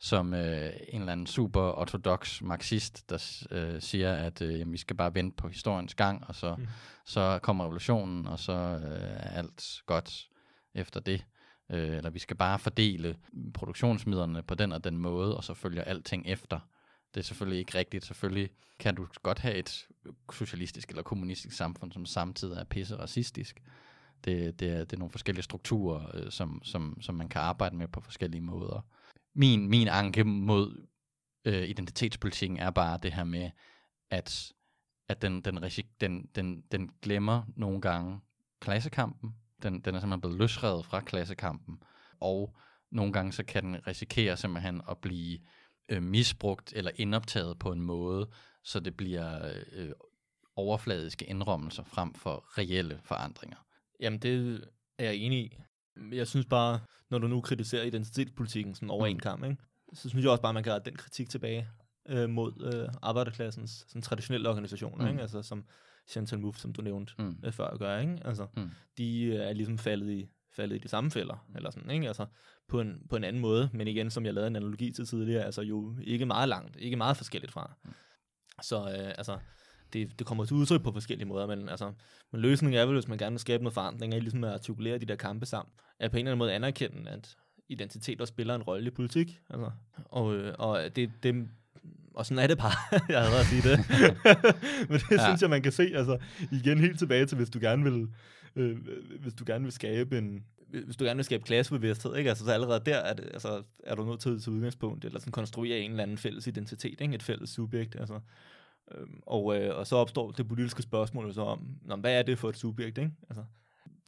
som øh, en eller anden super ortodox marxist, der øh, siger, at øh, jamen, vi skal bare vente på historiens gang, og så, mm. så kommer revolutionen, og så øh, er alt godt efter det. Øh, eller vi skal bare fordele produktionsmidlerne på den og den måde, og så følger alting efter. Det er selvfølgelig ikke rigtigt. Selvfølgelig kan du godt have et socialistisk eller kommunistisk samfund, som samtidig er pisse racistisk. Det, det, er, det er nogle forskellige strukturer, øh, som, som, som man kan arbejde med på forskellige måder min, min anke mod øh, identitetspolitikken er bare det her med, at, at den, den, den, den, den glemmer nogle gange klassekampen. Den, den er simpelthen blevet løsredet fra klassekampen. Og nogle gange så kan den risikere simpelthen at blive øh, misbrugt eller indoptaget på en måde, så det bliver øh, overfladiske indrømmelser frem for reelle forandringer. Jamen det er jeg enig i. Jeg synes bare, når du nu kritiserer identitetspolitikken sådan over mm. en kamp, ikke? så synes jeg også bare, at man kan rette den kritik tilbage øh, mod øh, arbejderklassens sådan, traditionelle organisationer, Mm. ikke? Altså, som Chantal Mouffe, som du nævnte Mm. øh, før, gør, ikke? Altså, Mm. de øh, er ligesom faldet i, faldet i de samme fælder, eller sådan, ikke? Altså, på en, på en anden måde, men igen, som jeg lavede en analogi til tidligere, altså jo ikke meget langt, ikke meget forskelligt fra. Så øh, altså, det, det kommer til udtryk på forskellige måder, men, altså, men løsningen er vel, hvis man gerne vil skabe noget forandring, er ligesom at artikulere de der kampe sammen, at på en eller anden måde anerkende, at identitet også spiller en rolle i politik. Altså. Og, øh, og det, det, og sådan er det bare, *laughs* jeg havde at sige det. *laughs* Men det Ja. synes jeg, man kan se, altså igen helt tilbage til, hvis du gerne vil, øh, hvis du gerne vil skabe en, hvis du gerne vil skabe klassebevidsthed, ikke? Altså, så allerede der er, det, altså, er du nødt til at tage udgangspunkt, eller sådan konstruere en eller anden fælles identitet, ikke? et fælles subjekt. Altså. Øhm, og, øh, og så opstår det politiske spørgsmål så om, nå, hvad er det for et subjekt? Ikke? Altså,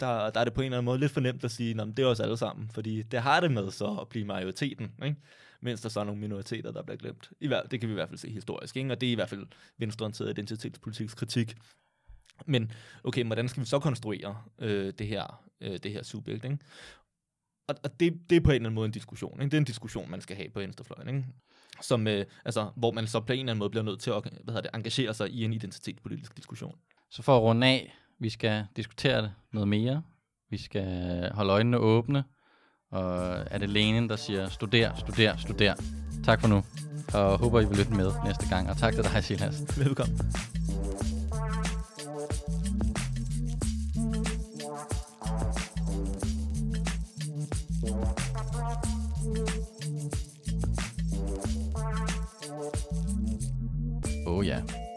der, der er det på en eller anden måde lidt for nemt at sige, nå, det er os alle sammen, fordi det har det med så at blive majoriteten, ikke? mens der så er nogle minoriteter, der bliver glemt. I hver, det kan vi i hvert fald se historisk, ikke? og det er i hvert fald venstreorienteret identitetspolitiks kritik. Men okay, hvordan skal vi så konstruere øh, det, her, øh, det her subjekt? Ikke? Og, og det, det er på en eller anden måde en diskussion. Ikke? Det er en diskussion, man skal have på venstrefløjen. Ikke? Som, øh, altså, hvor man så på en eller anden måde bliver nødt til at hvad hedder det, engagere sig i en identitetspolitisk diskussion. Så for at runde af, vi skal diskutere det noget mere. Vi skal holde øjnene åbne. Og er det Lenin, der siger, studer, studer, studer. Tak for nu. Og håber, I vil lytte med næste gang. Og tak til dig, Silas. Velkommen.